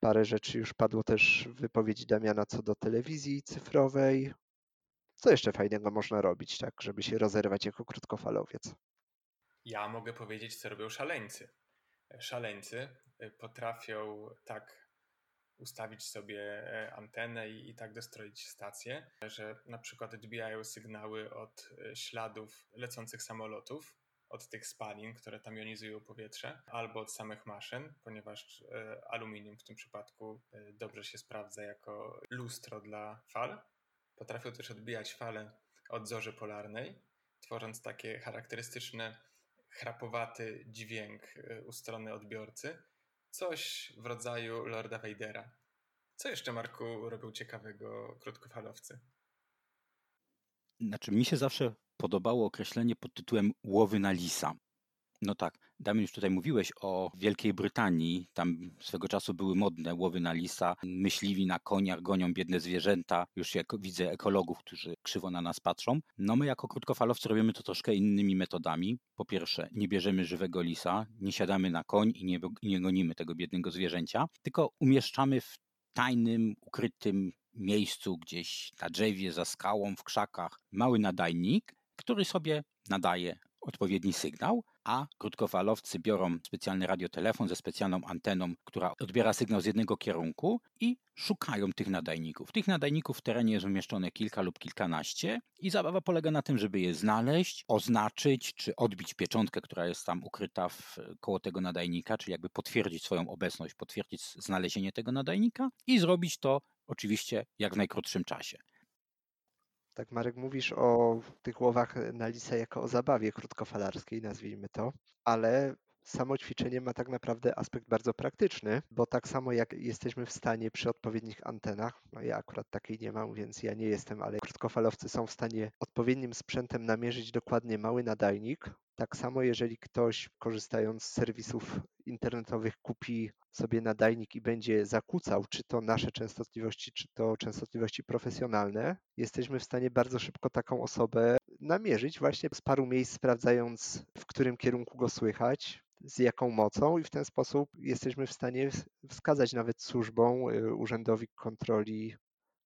Parę rzeczy już padło też w wypowiedzi Damiana co do telewizji cyfrowej. Co jeszcze fajnego można robić, tak, żeby się rozerwać jako krótkofalowiec? Ja mogę powiedzieć, co robią szaleńcy. Szaleńcy y, potrafią tak ustawić sobie e, antenę i, i tak dostroić stację, że na przykład odbijają sygnały od e, śladów lecących samolotów od tych spalin, które tam jonizują powietrze, albo od samych maszyn, ponieważ e, aluminium w tym przypadku dobrze się sprawdza jako lustro dla fal. Potrafią też odbijać fale od zorzy polarnej, tworząc takie charakterystyczne, chrapowaty dźwięk u strony odbiorcy. Coś w rodzaju Lorda Vadera. Co jeszcze, Marku, robią ciekawego krótkofalowcy? Znaczy, mi się zawsze podobało określenie pod tytułem łowy na lisa. No tak, Damian, już tutaj mówiłeś o Wielkiej Brytanii. Tam swego czasu były modne łowy na lisa. Myśliwi na koniach gonią biedne zwierzęta. Już jak widzę ekologów, którzy krzywo na nas patrzą. No my jako krótkofalowcy robimy to troszkę innymi metodami. Po pierwsze, nie bierzemy żywego lisa, nie siadamy na koń i nie, nie gonimy tego biednego zwierzęcia, tylko umieszczamy w tajnym, ukrytym miejscu, gdzieś na drzewie, za skałą, w krzakach, mały nadajnik, który sobie nadaje odpowiedni sygnał, a krótkofalowcy biorą specjalny radiotelefon ze specjalną anteną, która odbiera sygnał z jednego kierunku i szukają tych nadajników. Tych nadajników w terenie jest umieszczone kilka lub kilkanaście i zabawa polega na tym, żeby je znaleźć, oznaczyć czy odbić pieczątkę, która jest tam ukryta w, koło tego nadajnika, czyli jakby potwierdzić swoją obecność, potwierdzić znalezienie tego nadajnika i zrobić to oczywiście jak w najkrótszym czasie. Tak, Marek, mówisz o tych łowach na lisa jako o zabawie krótkofalarskiej, nazwijmy to, ale samo ćwiczenie ma tak naprawdę aspekt bardzo praktyczny, bo tak samo jak jesteśmy w stanie przy odpowiednich antenach, no ja akurat takiej nie mam, więc ja nie jestem, ale krótkofalowcy są w stanie odpowiednim sprzętem namierzyć dokładnie mały nadajnik. Tak samo jeżeli ktoś korzystając z serwisów internetowych kupi sobie nadajnik i będzie zakłócał, czy to nasze częstotliwości, czy to częstotliwości profesjonalne, jesteśmy w stanie bardzo szybko taką osobę namierzyć właśnie z paru miejsc, sprawdzając w którym kierunku go słychać, z jaką mocą i w ten sposób jesteśmy w stanie wskazać nawet służbom, y, urzędowi kontroli,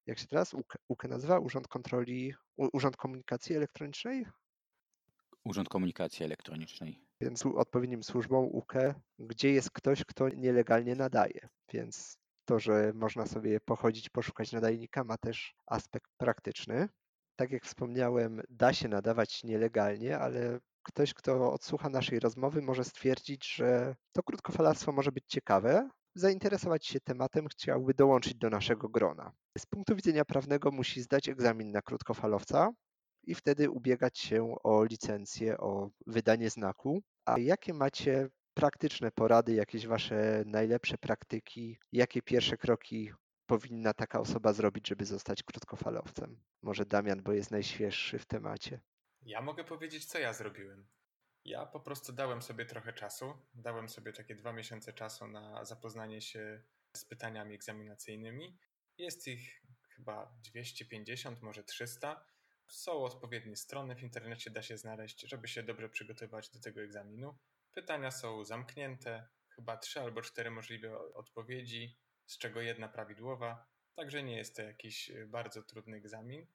jak się teraz UK, nazywa? Urząd Kontroli, Urząd Komunikacji Elektronicznej? Urząd Komunikacji Elektronicznej. Więc odpowiednim służbom UKE, gdzie jest ktoś, kto nielegalnie nadaje. Więc to, że można sobie pochodzić, poszukać nadajnika, ma też aspekt praktyczny. Tak jak wspomniałem, da się nadawać nielegalnie, ale ktoś, kto odsłucha naszej rozmowy, może stwierdzić, że to krótkofalarstwo może być ciekawe, zainteresować się tematem, chciałby dołączyć do naszego grona. Z punktu widzenia prawnego musi zdać egzamin na krótkofalowca i wtedy ubiegać się o licencję, o wydanie znaku. A jakie macie praktyczne porady, jakieś wasze najlepsze praktyki, jakie pierwsze kroki powinna taka osoba zrobić, żeby zostać krótkofalowcem? Może Damian, bo jest najświeższy w temacie. Ja mogę powiedzieć, co ja zrobiłem. Ja po prostu dałem sobie trochę czasu. Dałem sobie takie dwa miesiące czasu na zapoznanie się z pytaniami egzaminacyjnymi. Jest ich chyba 250, może 300. Są odpowiednie strony w internecie, da się znaleźć, żeby się dobrze przygotować do tego egzaminu. Pytania są zamknięte, chyba trzy albo cztery możliwe odpowiedzi, z czego jedna prawidłowa, także nie jest to jakiś bardzo trudny egzamin.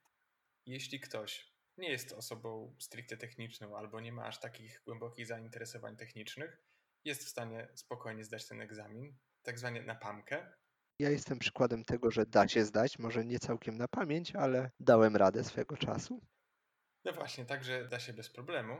Jeśli ktoś nie jest osobą stricte techniczną albo nie ma aż takich głębokich zainteresowań technicznych, jest w stanie spokojnie zdać ten egzamin, tak zwanie na pamkę. Ja jestem przykładem tego, że da się zdać, może nie całkiem na pamięć, ale dałem radę swego czasu. No właśnie, także da się bez problemu.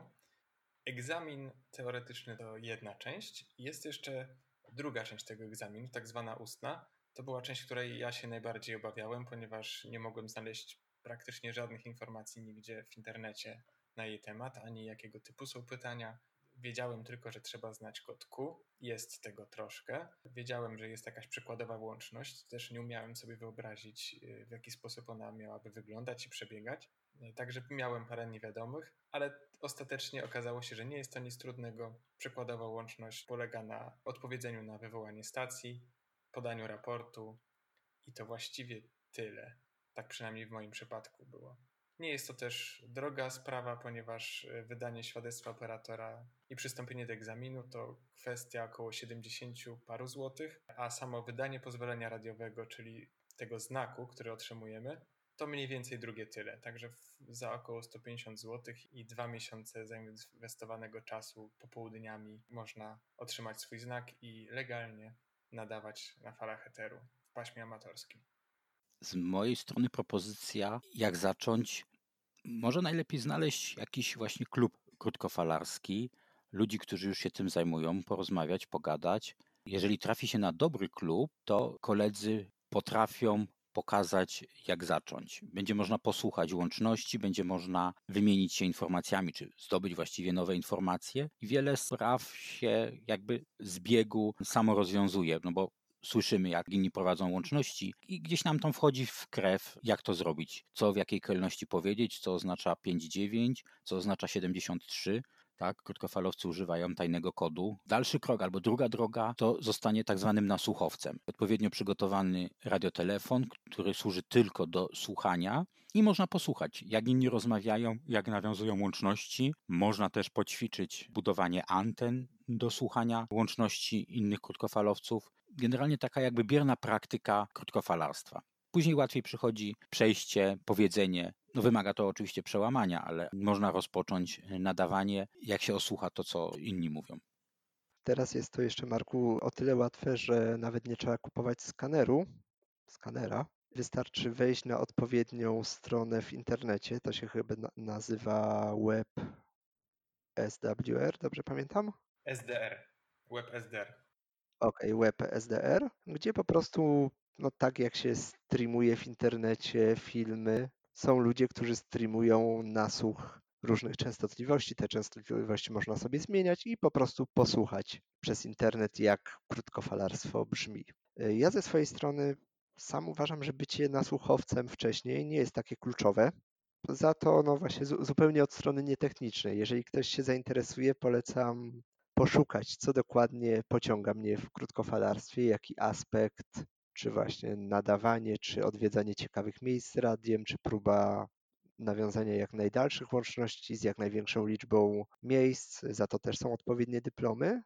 Egzamin teoretyczny to jedna część. Jest jeszcze druga część tego egzaminu, tak zwana ustna. To była część, której ja się najbardziej obawiałem, ponieważ nie mogłem znaleźć praktycznie żadnych informacji nigdzie w internecie na jej temat, ani jakiego typu są pytania. Wiedziałem tylko, że trzeba znać kod Q, jest tego troszkę. Wiedziałem, że jest jakaś przykładowa łączność, też nie umiałem sobie wyobrazić, y, w jaki sposób ona miałaby wyglądać i przebiegać. Y, także miałem parę niewiadomych, ale ostatecznie okazało się, że nie jest to nic trudnego. Przykładowa łączność polega na odpowiedzeniu na wywołanie stacji, podaniu raportu i to właściwie tyle. Tak przynajmniej w moim przypadku było. Nie jest to też droga sprawa, ponieważ e, wydanie świadectwa operatora i przystąpienie do egzaminu to kwestia około 70 paru złotych, a samo wydanie pozwolenia radiowego, czyli tego znaku, który otrzymujemy, to mniej więcej drugie tyle. Także za około 150 zł i dwa miesiące zainwestowanego czasu popołudniami można otrzymać swój znak i legalnie nadawać na falach eteru w paśmie amatorskim. Z mojej strony propozycja, jak zacząć. Może najlepiej znaleźć jakiś właśnie klub krótkofalarski, ludzi, którzy już się tym zajmują, porozmawiać, pogadać. Jeżeli trafi się na dobry klub, to koledzy potrafią pokazać, jak zacząć. Będzie można posłuchać łączności, będzie można wymienić się informacjami, czy zdobyć właściwie nowe informacje. I wiele spraw się jakby z biegu samo rozwiązuje, no bo słyszymy, jak inni prowadzą łączności i gdzieś nam tam wchodzi w krew, jak to zrobić, co w jakiej kolejności powiedzieć, co oznacza 5.9, co oznacza 73 tak? Krótkofalowcy używają tajnego kodu. Dalszy krok albo druga droga to zostanie tak zwanym nasłuchowcem. Odpowiednio przygotowany radiotelefon, który służy tylko do słuchania i można posłuchać, jak inni rozmawiają, jak nawiązują łączności. Można też poćwiczyć budowanie anten do słuchania łączności innych krótkofalowców. Generalnie taka jakby bierna praktyka krótkofalarstwa. Później łatwiej przychodzi przejście, powiedzenie. No wymaga to oczywiście przełamania, ale można rozpocząć nadawanie, jak się osłucha to, co inni mówią. Teraz jest to jeszcze, Marku, o tyle łatwe, że nawet nie trzeba kupować skaneru, skanera. Wystarczy wejść na odpowiednią stronę w internecie. To się chyba nazywa Web SWR, dobrze pamiętam? SDR. Web SDR. Okej, okay, Web SDR, gdzie po prostu no tak jak się streamuje w internecie filmy, są ludzie, którzy streamują nasłuch różnych częstotliwości. Te częstotliwości można sobie zmieniać i po prostu posłuchać przez internet, jak krótkofalarstwo brzmi. Ja ze swojej strony sam uważam, że bycie nasłuchowcem wcześniej nie jest takie kluczowe. Za to, no właśnie, zupełnie od strony nietechnicznej. Jeżeli ktoś się zainteresuje, polecam poszukać, co dokładnie pociąga mnie w krótkofalarstwie, jaki aspekt czy właśnie nadawanie, czy odwiedzanie ciekawych miejsc radiem, czy próba nawiązania jak najdalszych łączności z jak największą liczbą miejsc, za to też są odpowiednie dyplomy.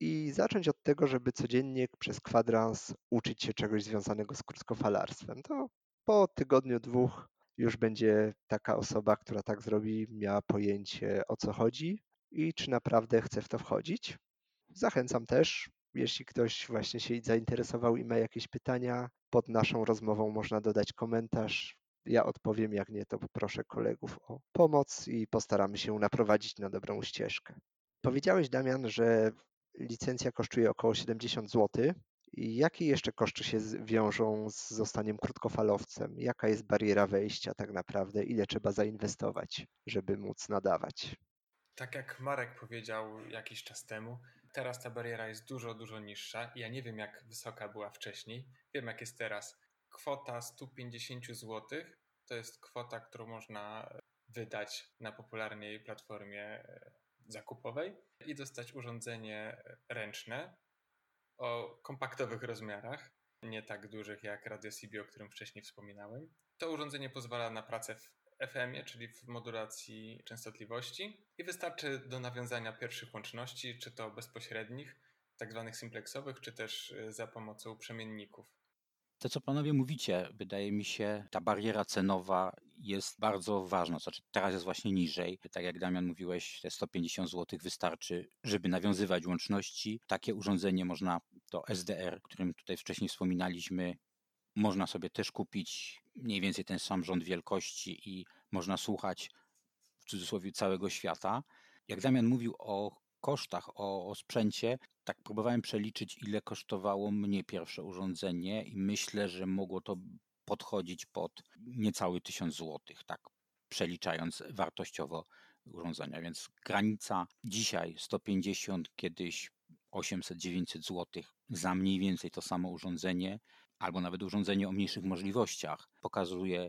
I zacząć od tego, żeby codziennie przez kwadrans uczyć się czegoś związanego z krótkofalarstwem. To po tygodniu, dwóch już będzie taka osoba, która tak zrobi, miała pojęcie o co chodzi i czy naprawdę chce w to wchodzić. Zachęcam też, jeśli ktoś właśnie się zainteresował i ma jakieś pytania, pod naszą rozmową można dodać komentarz. Ja odpowiem, jak nie, to poproszę kolegów o pomoc i postaramy się naprowadzić na dobrą ścieżkę. Powiedziałeś, Damian, że licencja kosztuje około 70 zł. Jakie jeszcze koszty się wiążą z zostaniem krótkofalowcem? Jaka jest bariera wejścia tak naprawdę? Ile trzeba zainwestować, żeby móc nadawać? Tak jak Marek powiedział jakiś czas temu, teraz ta bariera jest dużo, dużo niższa. Ja nie wiem, jak wysoka była wcześniej. Wiem, jak jest teraz. Kwota 150 zł to jest kwota, którą można wydać na popularnej platformie e, zakupowej i dostać urządzenie ręczne o kompaktowych rozmiarach, nie tak dużych jak Radio CB, o którym wcześniej wspominałem. To urządzenie pozwala na pracę w FM-ie, czyli w modulacji częstotliwości i wystarczy do nawiązania pierwszych łączności, czy to bezpośrednich, tak zwanych simplexowych, czy też y, za pomocą przemienników. To, co panowie mówicie, wydaje mi się, ta bariera cenowa jest bardzo ważna. Znaczy, teraz jest właśnie niżej. Tak jak Damian mówiłeś, te 150 zł wystarczy, żeby nawiązywać łączności. Takie urządzenie można, to SDR, o którym tutaj wcześniej wspominaliśmy, można sobie też kupić mniej więcej ten sam rząd wielkości i można słuchać w cudzysłowie całego świata. Jak Damian mówił o kosztach, o, o sprzęcie, tak próbowałem przeliczyć, ile kosztowało mnie pierwsze urządzenie i myślę, że mogło to podchodzić pod niecały 1000 złotych, tak przeliczając wartościowo urządzenia. Więc granica dzisiaj 150, kiedyś 800-900 zł za mniej więcej to samo urządzenie albo nawet urządzenie o mniejszych możliwościach pokazuje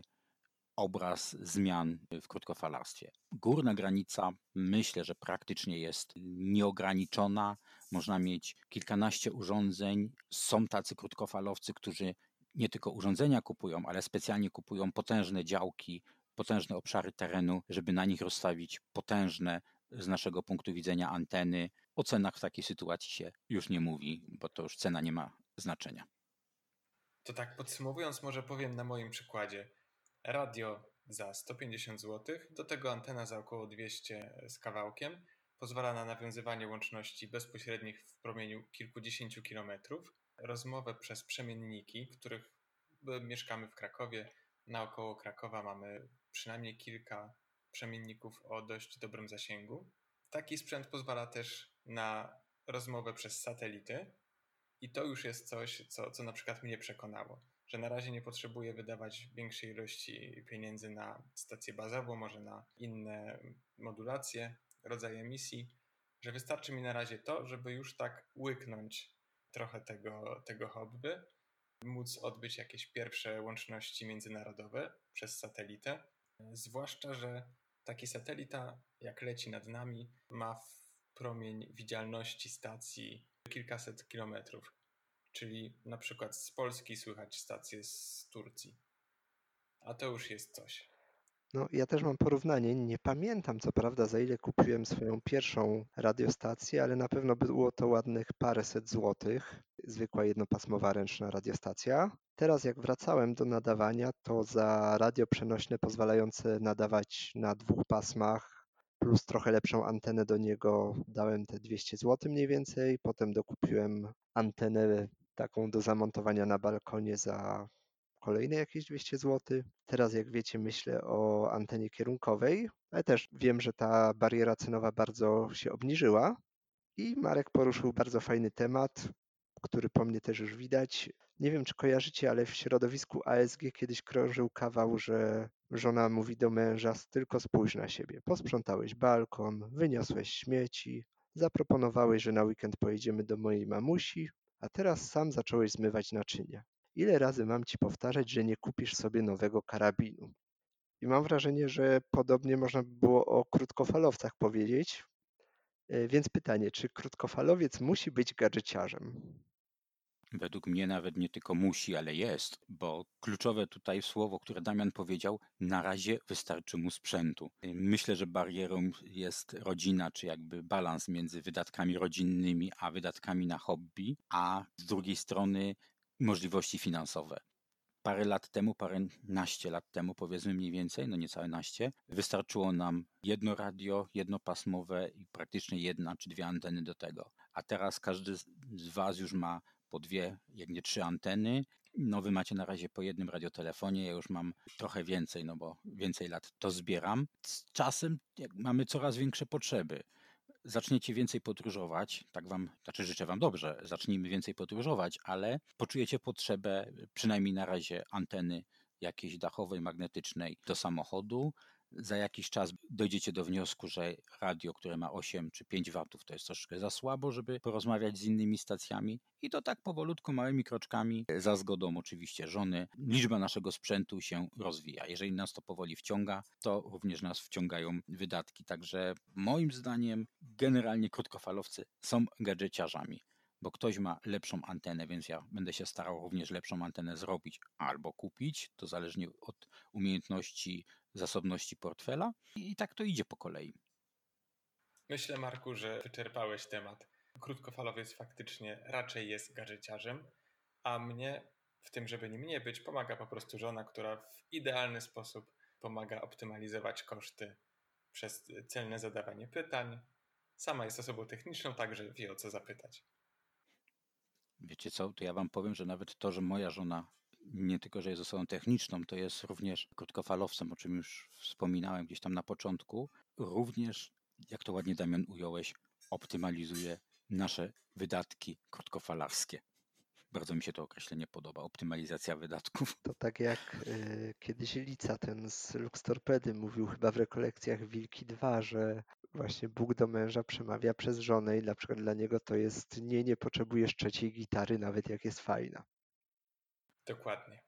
obraz zmian w krótkofalarstwie. Górna granica myślę, że praktycznie jest nieograniczona. Można mieć kilkanaście urządzeń. Są tacy krótkofalowcy, którzy nie tylko urządzenia kupują, ale specjalnie kupują potężne działki, potężne obszary terenu, żeby na nich rozstawić potężne z naszego punktu widzenia anteny. O cenach w takiej sytuacji się już nie mówi, bo to już cena nie ma znaczenia. To tak podsumowując, może powiem na moim przykładzie. Radio za 150 zł, do tego antena za około 200 z kawałkiem. Pozwala na nawiązywanie łączności bezpośrednich w promieniu kilkudziesięciu kilometrów. Rozmowę przez przemienniki, których mieszkamy w Krakowie. Naokoło Krakowa mamy przynajmniej kilka przemienników o dość dobrym zasięgu. Taki sprzęt pozwala też na rozmowę przez satelity i to już jest coś, co, co na przykład mnie przekonało, że na razie nie potrzebuję wydawać większej ilości pieniędzy na stację bazową, może na inne modulacje, rodzaje emisji, że wystarczy mi na razie to, żeby już tak łyknąć trochę tego, tego hobby, móc odbyć jakieś pierwsze łączności międzynarodowe przez satelitę. Zwłaszcza, że taki satelita, jak leci nad nami, ma promień widzialności stacji kilkaset kilometrów. Czyli na przykład z Polski słychać stację z Turcji. A to już jest coś. No, ja też mam porównanie. Nie pamiętam co prawda za ile kupiłem swoją pierwszą radiostację, ale na pewno było to ładnych paręset złotych. Zwykła jednopasmowa ręczna radiostacja. Teraz jak wracałem do nadawania, to za radio przenośne pozwalające nadawać na dwóch pasmach plus trochę lepszą antenę do niego dałem te 200 zł mniej więcej. Potem dokupiłem antenę taką do zamontowania na balkonie za kolejne jakieś 200 zł. Teraz, jak wiecie, myślę o antenie kierunkowej, ale też wiem, że ta bariera cenowa bardzo się obniżyła. I Marek poruszył bardzo fajny temat, który po mnie też już widać. Nie wiem, czy kojarzycie, ale w środowisku ASG kiedyś krążył kawał, że żona mówi do męża: Tylko spójrz na siebie. Posprzątałeś balkon, wyniosłeś śmieci, zaproponowałeś, że na weekend pojedziemy do mojej mamusi, a teraz sam zacząłeś zmywać naczynia. Ile razy mam ci powtarzać, że nie kupisz sobie nowego karabinu? I mam wrażenie, że podobnie można by było o krótkofalowcach powiedzieć. E, więc pytanie, czy krótkofalowiec musi być gadżeciarzem? Według mnie nawet nie tylko musi, ale jest, bo kluczowe tutaj słowo, które Damian powiedział, na razie wystarczy mu sprzętu. Myślę, że barierą jest rodzina, czy jakby balans między wydatkami rodzinnymi a wydatkami na hobby, a z drugiej strony możliwości finansowe. Parę lat temu, paręnaście lat temu, powiedzmy mniej więcej, no niecałe naście, wystarczyło nam jedno radio, jednopasmowe i praktycznie jedna czy dwie anteny do tego. A teraz każdy z Was już ma po dwie, jak nie trzy anteny. No wy macie na razie po jednym radiotelefonie, ja już mam trochę więcej, no bo więcej lat to zbieram. Z czasem mamy coraz większe potrzeby zaczniecie więcej podróżować, tak wam, znaczy życzę wam dobrze, zacznijmy więcej podróżować, ale poczujecie potrzebę, przynajmniej na razie, anteny jakiejś dachowej, magnetycznej do samochodu, za jakiś czas dojdziecie do wniosku, że radio, które ma 8 czy 5 watów, to jest troszkę za słabo, żeby porozmawiać z innymi stacjami i to tak powolutku, małymi kroczkami, za zgodą oczywiście żony, liczba naszego sprzętu się rozwija. Jeżeli nas to powoli wciąga, to również nas wciągają wydatki. Także moim zdaniem generalnie krótkofalowcy są gadżeciarzami bo ktoś ma lepszą antenę, więc ja będę się starał również lepszą antenę zrobić albo kupić, to zależnie od umiejętności, zasobności portfela i tak to idzie po kolei. Myślę, Marku, że wyczerpałeś temat. Krótkofalowiec faktycznie raczej jest gadżeciarzem, a mnie w tym, żeby nim nie być, pomaga po prostu żona, która w idealny sposób pomaga optymalizować koszty przez celne zadawanie pytań. Sama jest osobą techniczną, także wie o co zapytać. Wiecie co, to ja wam powiem, że nawet to, że moja żona nie tylko, że jest osobą techniczną, to jest również krótkofalowcem, o czym już wspominałem gdzieś tam na początku. Również, jak to ładnie Damian ująłeś, optymalizuje nasze wydatki krótkofalarskie. Bardzo mi się to określenie podoba, optymalizacja wydatków. To tak jak y, kiedyś Lica, ten z Lux Torpedy, mówił chyba w rekolekcjach Wilki 2, że właśnie Bóg do męża przemawia przez żonę i na przykład dla niego to jest nie, nie potrzebujesz trzeciej gitary, nawet jak jest fajna. Dokładnie.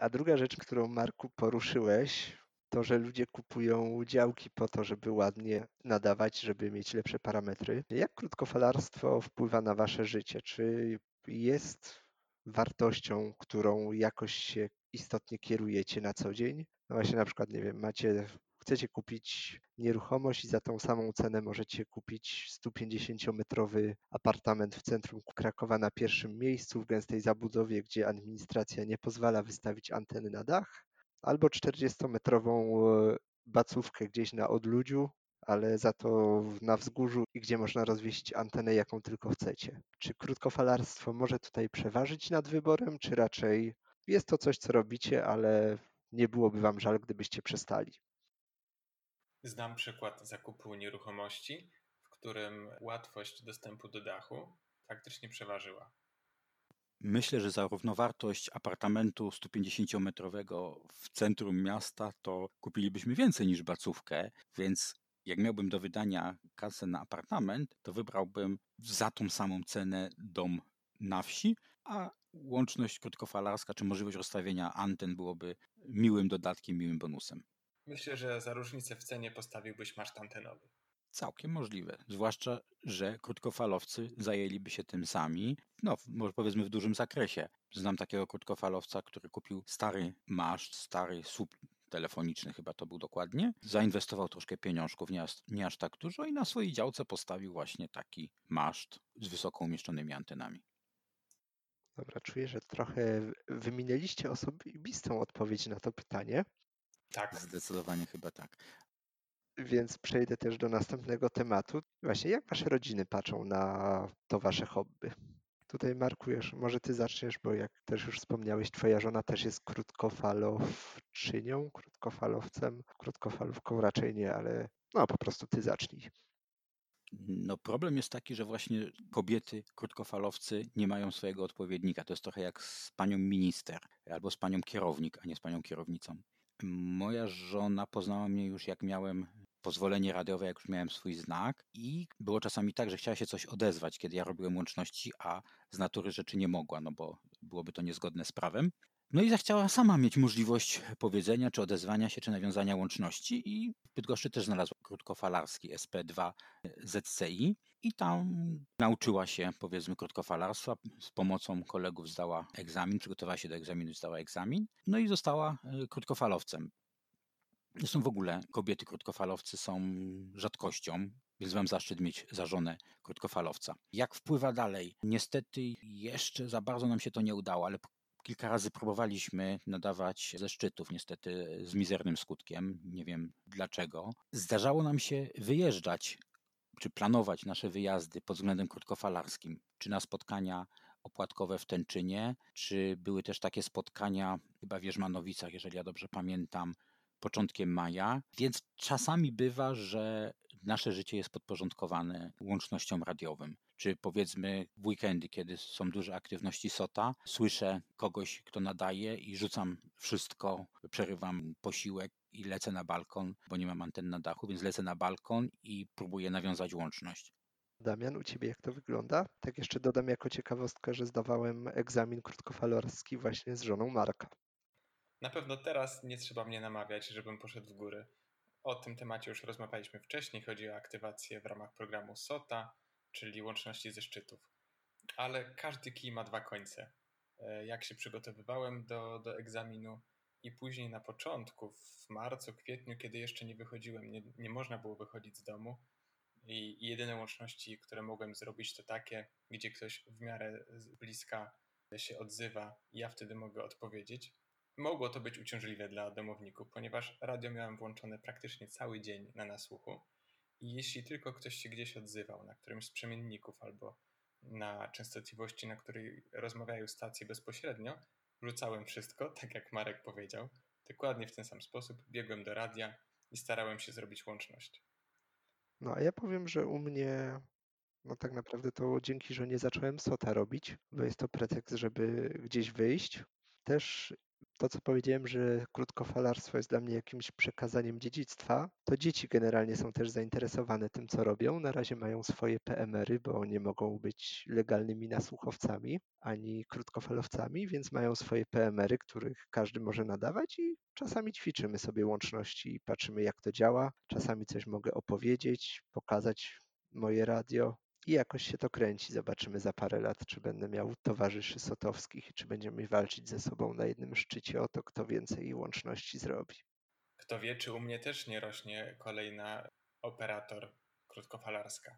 A druga rzecz, którą Marku poruszyłeś, to, że ludzie kupują działki po to, żeby ładnie nadawać, żeby mieć lepsze parametry. Jak krótkofalarstwo wpływa na wasze życie? Czy jest wartością, którą jakoś się istotnie kierujecie na co dzień? No właśnie na przykład, nie wiem, macie chcecie kupić nieruchomość i za tą samą cenę możecie kupić 150-metrowy apartament w centrum Krakowa na pierwszym miejscu w gęstej zabudowie, gdzie administracja nie pozwala wystawić anteny na dach, albo 40-metrową e, bacówkę gdzieś na odludziu, ale za to na wzgórzu i gdzie można rozwieść antenę jaką tylko chcecie. Czy krótkofalarstwo może tutaj przeważyć nad wyborem, czy raczej jest to coś, co robicie, ale nie byłoby wam żal, gdybyście przestali? Znam przykład zakupu nieruchomości którym łatwość dostępu do dachu faktycznie przeważyła. Myślę, że za równowartość apartamentu 150-metrowego w centrum miasta to kupilibyśmy więcej niż bacówkę, więc jak miałbym do wydania kasę na apartament, to wybrałbym za tą samą cenę dom na wsi, a łączność krótkofalarska czy możliwość rozstawienia anten byłoby miłym dodatkiem, miłym bonusem. Myślę, że za różnicę w cenie postawiłbyś maszt antenowy. Całkiem możliwe. Zwłaszcza, że krótkofalowcy zajęliby się tym sami, no może powiedzmy w dużym zakresie. Znam takiego krótkofalowca, który kupił stary maszt, stary słup telefoniczny chyba to był dokładnie. Zainwestował troszkę pieniążków, nie aż, nie aż tak dużo i na swojej działce postawił właśnie taki maszt z wysoko umieszczonymi antenami. Dobra, czuję, że trochę wyminęliście osobistą odpowiedź na to pytanie. Tak. Zdecydowanie chyba tak. Więc przejdę też do następnego tematu. Właśnie, jak wasze rodziny patrzą na to wasze hobby? Tutaj markujesz, może ty zaczniesz, bo jak też już wspomniałeś, twoja żona też jest krótkofalowczynią, krótkofalowcem, krótkofalówką raczej nie, ale no po prostu ty zacznij. No problem jest taki, że właśnie kobiety, krótkofalowcy nie mają swojego odpowiednika. To jest trochę jak z panią minister albo z panią kierownik, a nie z panią kierownicą. Moja żona poznała mnie już jak miałem pozwolenie radiowe, jak już miałem swój znak i było czasami tak, że chciała się coś odezwać, kiedy ja robiłem łączności, a z natury rzeczy nie mogła, no bo byłoby to niezgodne z prawem. No i zachciała sama mieć możliwość powiedzenia, czy odezwania się, czy nawiązania łączności i w Bydgoszczy też znalazła krótkofalarski SP2 ZCI i tam nauczyła się powiedzmy krótkofalarstwa. Z pomocą kolegów zdała egzamin, przygotowała się do egzaminu, zdała egzamin, no i została e, krótkofalowcem. Zresztą w ogóle kobiety krótkofalowcy są rzadkością, więc mam zaszczyt mieć za żonę krótkofalowca. Jak wpływa dalej? Niestety jeszcze za bardzo nam się to nie udało, ale kilka razy próbowaliśmy nadawać ze szczytów, niestety z mizernym skutkiem, nie wiem dlaczego. Zdarzało nam się wyjeżdżać czy planować nasze wyjazdy pod względem krótkofalarskim, czy na spotkania opłatkowe w Tęczynie, czy były też takie spotkania chyba w Wierzmanowicach, jeżeli ja dobrze pamiętam, początkiem maja, więc czasami bywa, że nasze życie jest podporządkowane łącznościom radiowym. Czy powiedzmy w weekendy, kiedy są duże aktywności SOTA, słyszę kogoś, kto nadaje i rzucam wszystko, przerywam posiłek i lecę na balkon, bo nie mam anten na dachu, więc lecę na balkon i próbuję nawiązać łączność. Damian, u Ciebie jak to wygląda? Tak jeszcze dodam jako ciekawostkę, że zdawałem egzamin krótkofalarski właśnie z żoną Marka. Na pewno teraz nie trzeba mnie namawiać, żebym poszedł w góry. O tym temacie już rozmawialiśmy wcześniej. Chodzi o aktywację w ramach programu SOTA, czyli łączności ze szczytów. Ale każdy kij ma dwa końce. E, jak się przygotowywałem do, do egzaminu i później na początku, w marcu, kwietniu, kiedy jeszcze nie wychodziłem, nie, nie można było wychodzić z domu, i, i jedyne łączności, które mogłem zrobić, to takie, gdzie ktoś w miarę bliska się odzywa i ja wtedy mogę odpowiedzieć. Mogło to być uciążliwe dla domowników, ponieważ radio miałem włączone praktycznie cały dzień na nasłuchu i jeśli tylko ktoś się gdzieś odzywał na którymś z przemienników albo na częstotliwości, na której rozmawiają stacje bezpośrednio, rzucałem wszystko, tak jak Marek powiedział, dokładnie w ten sam sposób, biegłem do radia i starałem się zrobić łączność. No a ja powiem, że u mnie no tak naprawdę to dzięki, że nie zacząłem SOTA robić, bo jest to pretekst, żeby gdzieś wyjść. Też to, co powiedziałem, że krótkofalarstwo jest dla mnie jakimś przekazaniem dziedzictwa, to dzieci generalnie są też zainteresowane tym, co robią. Na razie mają swoje PMR-y, bo nie mogą być legalnymi nasłuchowcami ani krótkofalowcami, więc mają swoje PMR-y, których każdy może nadawać i czasami ćwiczymy sobie łączności i patrzymy, jak to działa. Czasami coś mogę opowiedzieć, pokazać moje radio, i jakoś się to kręci. Zobaczymy za parę lat, czy będę miał towarzyszy sotowskich, czy będziemy walczyć ze sobą na jednym szczycie o to, kto więcej łączności zrobi. Kto wie, czy u mnie też nie rośnie kolejna operator krótkofalarska.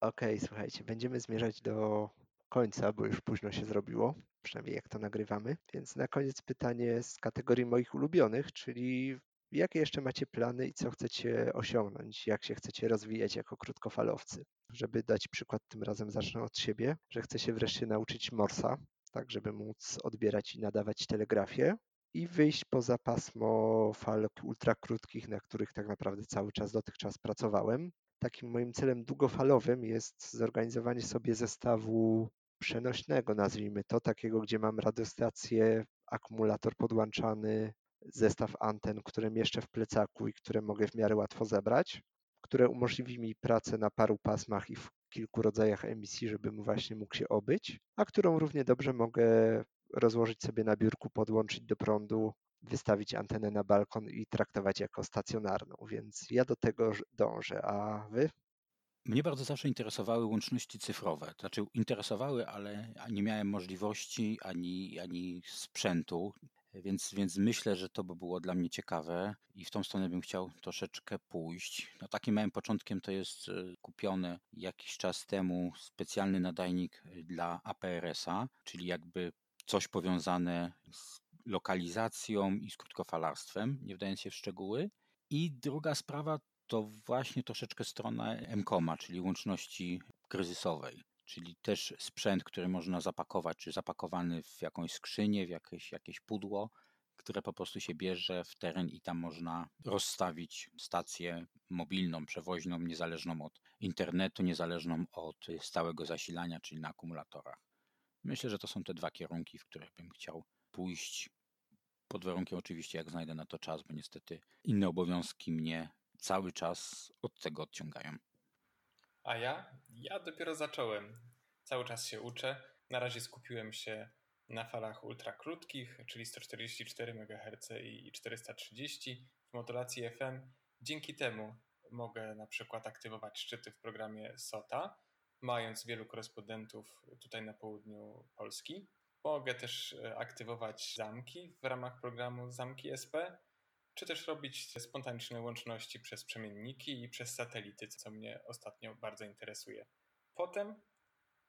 Okej, okay, słuchajcie, będziemy zmierzać do końca, bo już późno się zrobiło, przynajmniej jak to nagrywamy. Więc na koniec pytanie z kategorii moich ulubionych, czyli Jakie jeszcze macie plany i co chcecie osiągnąć? Jak się chcecie rozwijać jako krótkofalowcy? Żeby dać przykład, tym razem zacznę od siebie, że chcę się wreszcie nauczyć Morsa, tak żeby móc odbierać i nadawać telegrafię i wyjść poza pasmo fal ultrakrótkich, na których tak naprawdę cały czas dotychczas pracowałem. takim moim celem długofalowym jest zorganizowanie sobie zestawu przenośnego, nazwijmy to, takiego, gdzie mam radiostację, akumulator podłączany, zestaw anten, które mieszczę w plecaku i które mogę w miarę łatwo zebrać, które umożliwi mi pracę na paru pasmach i w kilku rodzajach emisji, żebym właśnie mógł się obyć, a którą równie dobrze mogę rozłożyć sobie na biurku, podłączyć do prądu, wystawić antenę na balkon i traktować jako stacjonarną, więc ja do tego dążę, a wy? Mnie bardzo zawsze interesowały łączności cyfrowe. Znaczy interesowały, ale nie miałem możliwości ani, ani sprzętu, więc, więc myślę, że to by było dla mnie ciekawe i w tą stronę bym chciał troszeczkę pójść. No, takim małym początkiem to jest e, kupiony jakiś czas temu specjalny nadajnik dla APRS-a, czyli jakby coś powiązane z lokalizacją i z krótkofalarstwem, nie wdając się w szczegóły. I druga sprawa to właśnie troszeczkę strona MCOMA, czyli łączności kryzysowej, czyli też sprzęt, który można zapakować, czy zapakowany w jakąś skrzynię, w jakieś, jakieś pudło, które po prostu się bierze w teren i tam można rozstawić stację mobilną, przewoźną, niezależną od internetu, niezależną od stałego zasilania, czyli na akumulatorach. Myślę, że to są te dwa kierunki, w których bym chciał pójść. Pod warunkiem oczywiście, jak znajdę na to czas, bo niestety inne obowiązki mnie cały czas od tego odciągają. A ja? Ja dopiero zacząłem. Cały czas się uczę. Na razie skupiłem się na falach ultra krótkich, czyli 144 MHz i 430 w modulacji FM. Dzięki temu mogę na przykład aktywować szczyty w programie SOTA, mając wielu korespondentów tutaj na południu Polski. Mogę też e, aktywować zamki w ramach programu Zamki SP czy też robić spontaniczne łączności przez przemienniki i przez satelity, co mnie ostatnio bardzo interesuje. Potem,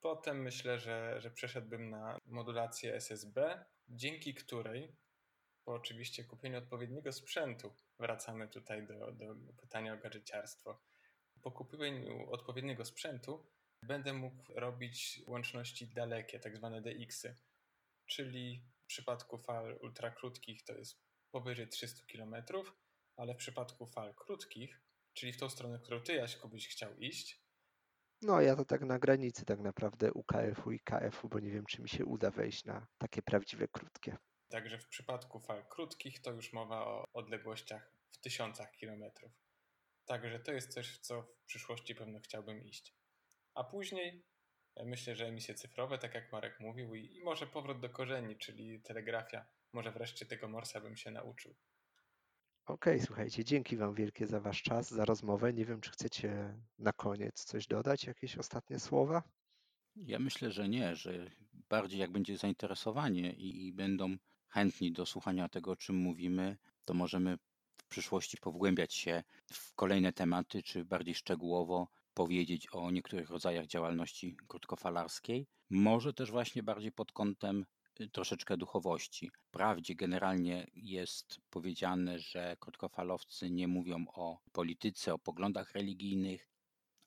potem myślę, że, że przeszedłbym na modulację SSB, dzięki której, po oczywiście kupieniu odpowiedniego sprzętu, wracamy tutaj do, do pytania o gadżeciarstwo. Po kupieniu odpowiedniego sprzętu będę mógł robić łączności dalekie, tak zwane DX-y, czyli w przypadku fal ultrakrótkich to jest powyżej 300 km, ale w przypadku fal krótkich, czyli w tą stronę, którą ty, Jaśku, byś chciał iść. No, ja to tak na granicy tak naprawdę UKF-u i KF-u, bo nie wiem, czy mi się uda wejść na takie prawdziwe krótkie. Także w przypadku fal krótkich to już mowa o odległościach w tysiącach kilometrów. Także to jest coś, w co w przyszłości pewno chciałbym iść. A później e, myślę, że emisje cyfrowe, tak jak Marek mówił, i, i może powrót do korzeni, czyli telegrafia może wreszcie tego Morsa bym się nauczył. Okej, okay, słuchajcie, dzięki Wam wielkie za Wasz czas, za rozmowę. Nie wiem, czy chcecie na koniec coś dodać, jakieś ostatnie słowa? Ja myślę, że nie, że bardziej jak będzie zainteresowanie i, i będą chętni do słuchania tego, o czym mówimy, to możemy w przyszłości pogłębiać się w kolejne tematy, czy bardziej szczegółowo powiedzieć o niektórych rodzajach działalności krótkofalarskiej. Może też właśnie bardziej pod kątem troszeczkę duchowości. Wprawdzie generalnie jest powiedziane, że krótkofalowcy nie mówią o polityce, o poglądach religijnych,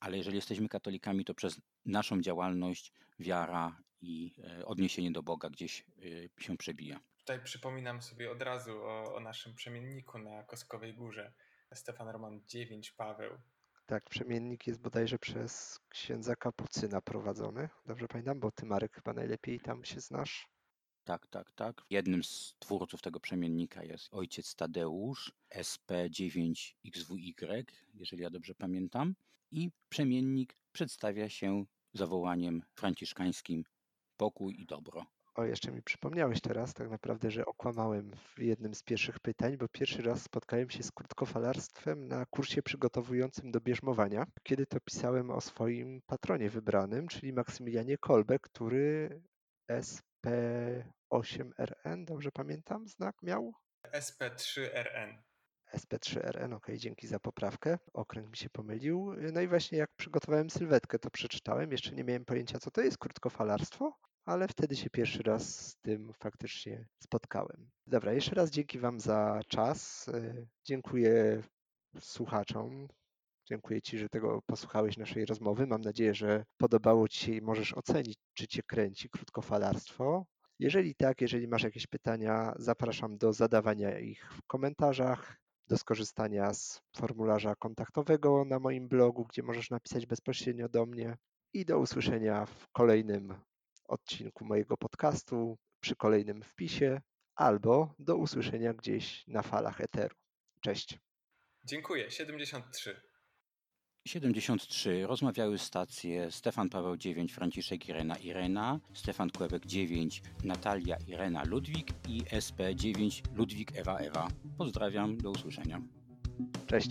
ale jeżeli jesteśmy katolikami, to przez naszą działalność wiara i e, odniesienie do Boga gdzieś y, się przebija. Tutaj przypominam sobie od razu o, o naszym przemienniku na Koskowej Górze. Stefan Roman 9 Paweł. Tak, przemiennik jest bodajże przez księdza Kapucyna prowadzony. Dobrze pamiętam, bo ty Marek chyba najlepiej tam się znasz. Tak, tak, tak. Jednym z twórców tego przemiennika jest ojciec Tadeusz, SP9XWY, jeżeli ja dobrze pamiętam. I przemiennik przedstawia się zawołaniem franciszkańskim pokój i dobro. O, jeszcze mi przypomniałeś teraz tak naprawdę, że okłamałem w jednym z pierwszych pytań, bo pierwszy raz spotkałem się z krótkofalarstwem na kursie przygotowującym do bierzmowania, kiedy to pisałem o swoim patronie wybranym, czyli Maksymilianie Kolbe, który SP8RN, dobrze pamiętam, znak miał? SP3RN. SP3RN, ok, dzięki za poprawkę. Okręg mi się pomylił. No i właśnie jak przygotowałem sylwetkę, to przeczytałem. Jeszcze nie miałem pojęcia, co to jest krótkofalarstwo, ale wtedy się pierwszy raz z tym faktycznie spotkałem. Dobra, jeszcze raz dzięki Wam za czas. Dziękuję słuchaczom Dziękuję Ci, że tego posłuchałeś naszej rozmowy. Mam nadzieję, że podobało Ci się i możesz ocenić, czy Cię kręci krótkofalarstwo. Jeżeli tak, jeżeli masz jakieś pytania, zapraszam do zadawania ich w komentarzach. do skorzystania z formularza kontaktowego na moim blogu, gdzie możesz napisać bezpośrednio do mnie. I do usłyszenia w kolejnym odcinku mojego podcastu, przy kolejnym wpisie, albo do usłyszenia gdzieś na falach eteru. Cześć. Dziękuję. 73. 73. Rozmawiały stacje Stefan Paweł 9, Franciszek Irena Irena, Stefan Kłebek 9, Natalia Irena Ludwik i SP 9 Ludwik Ewa Ewa. Pozdrawiam, do usłyszenia. Cześć.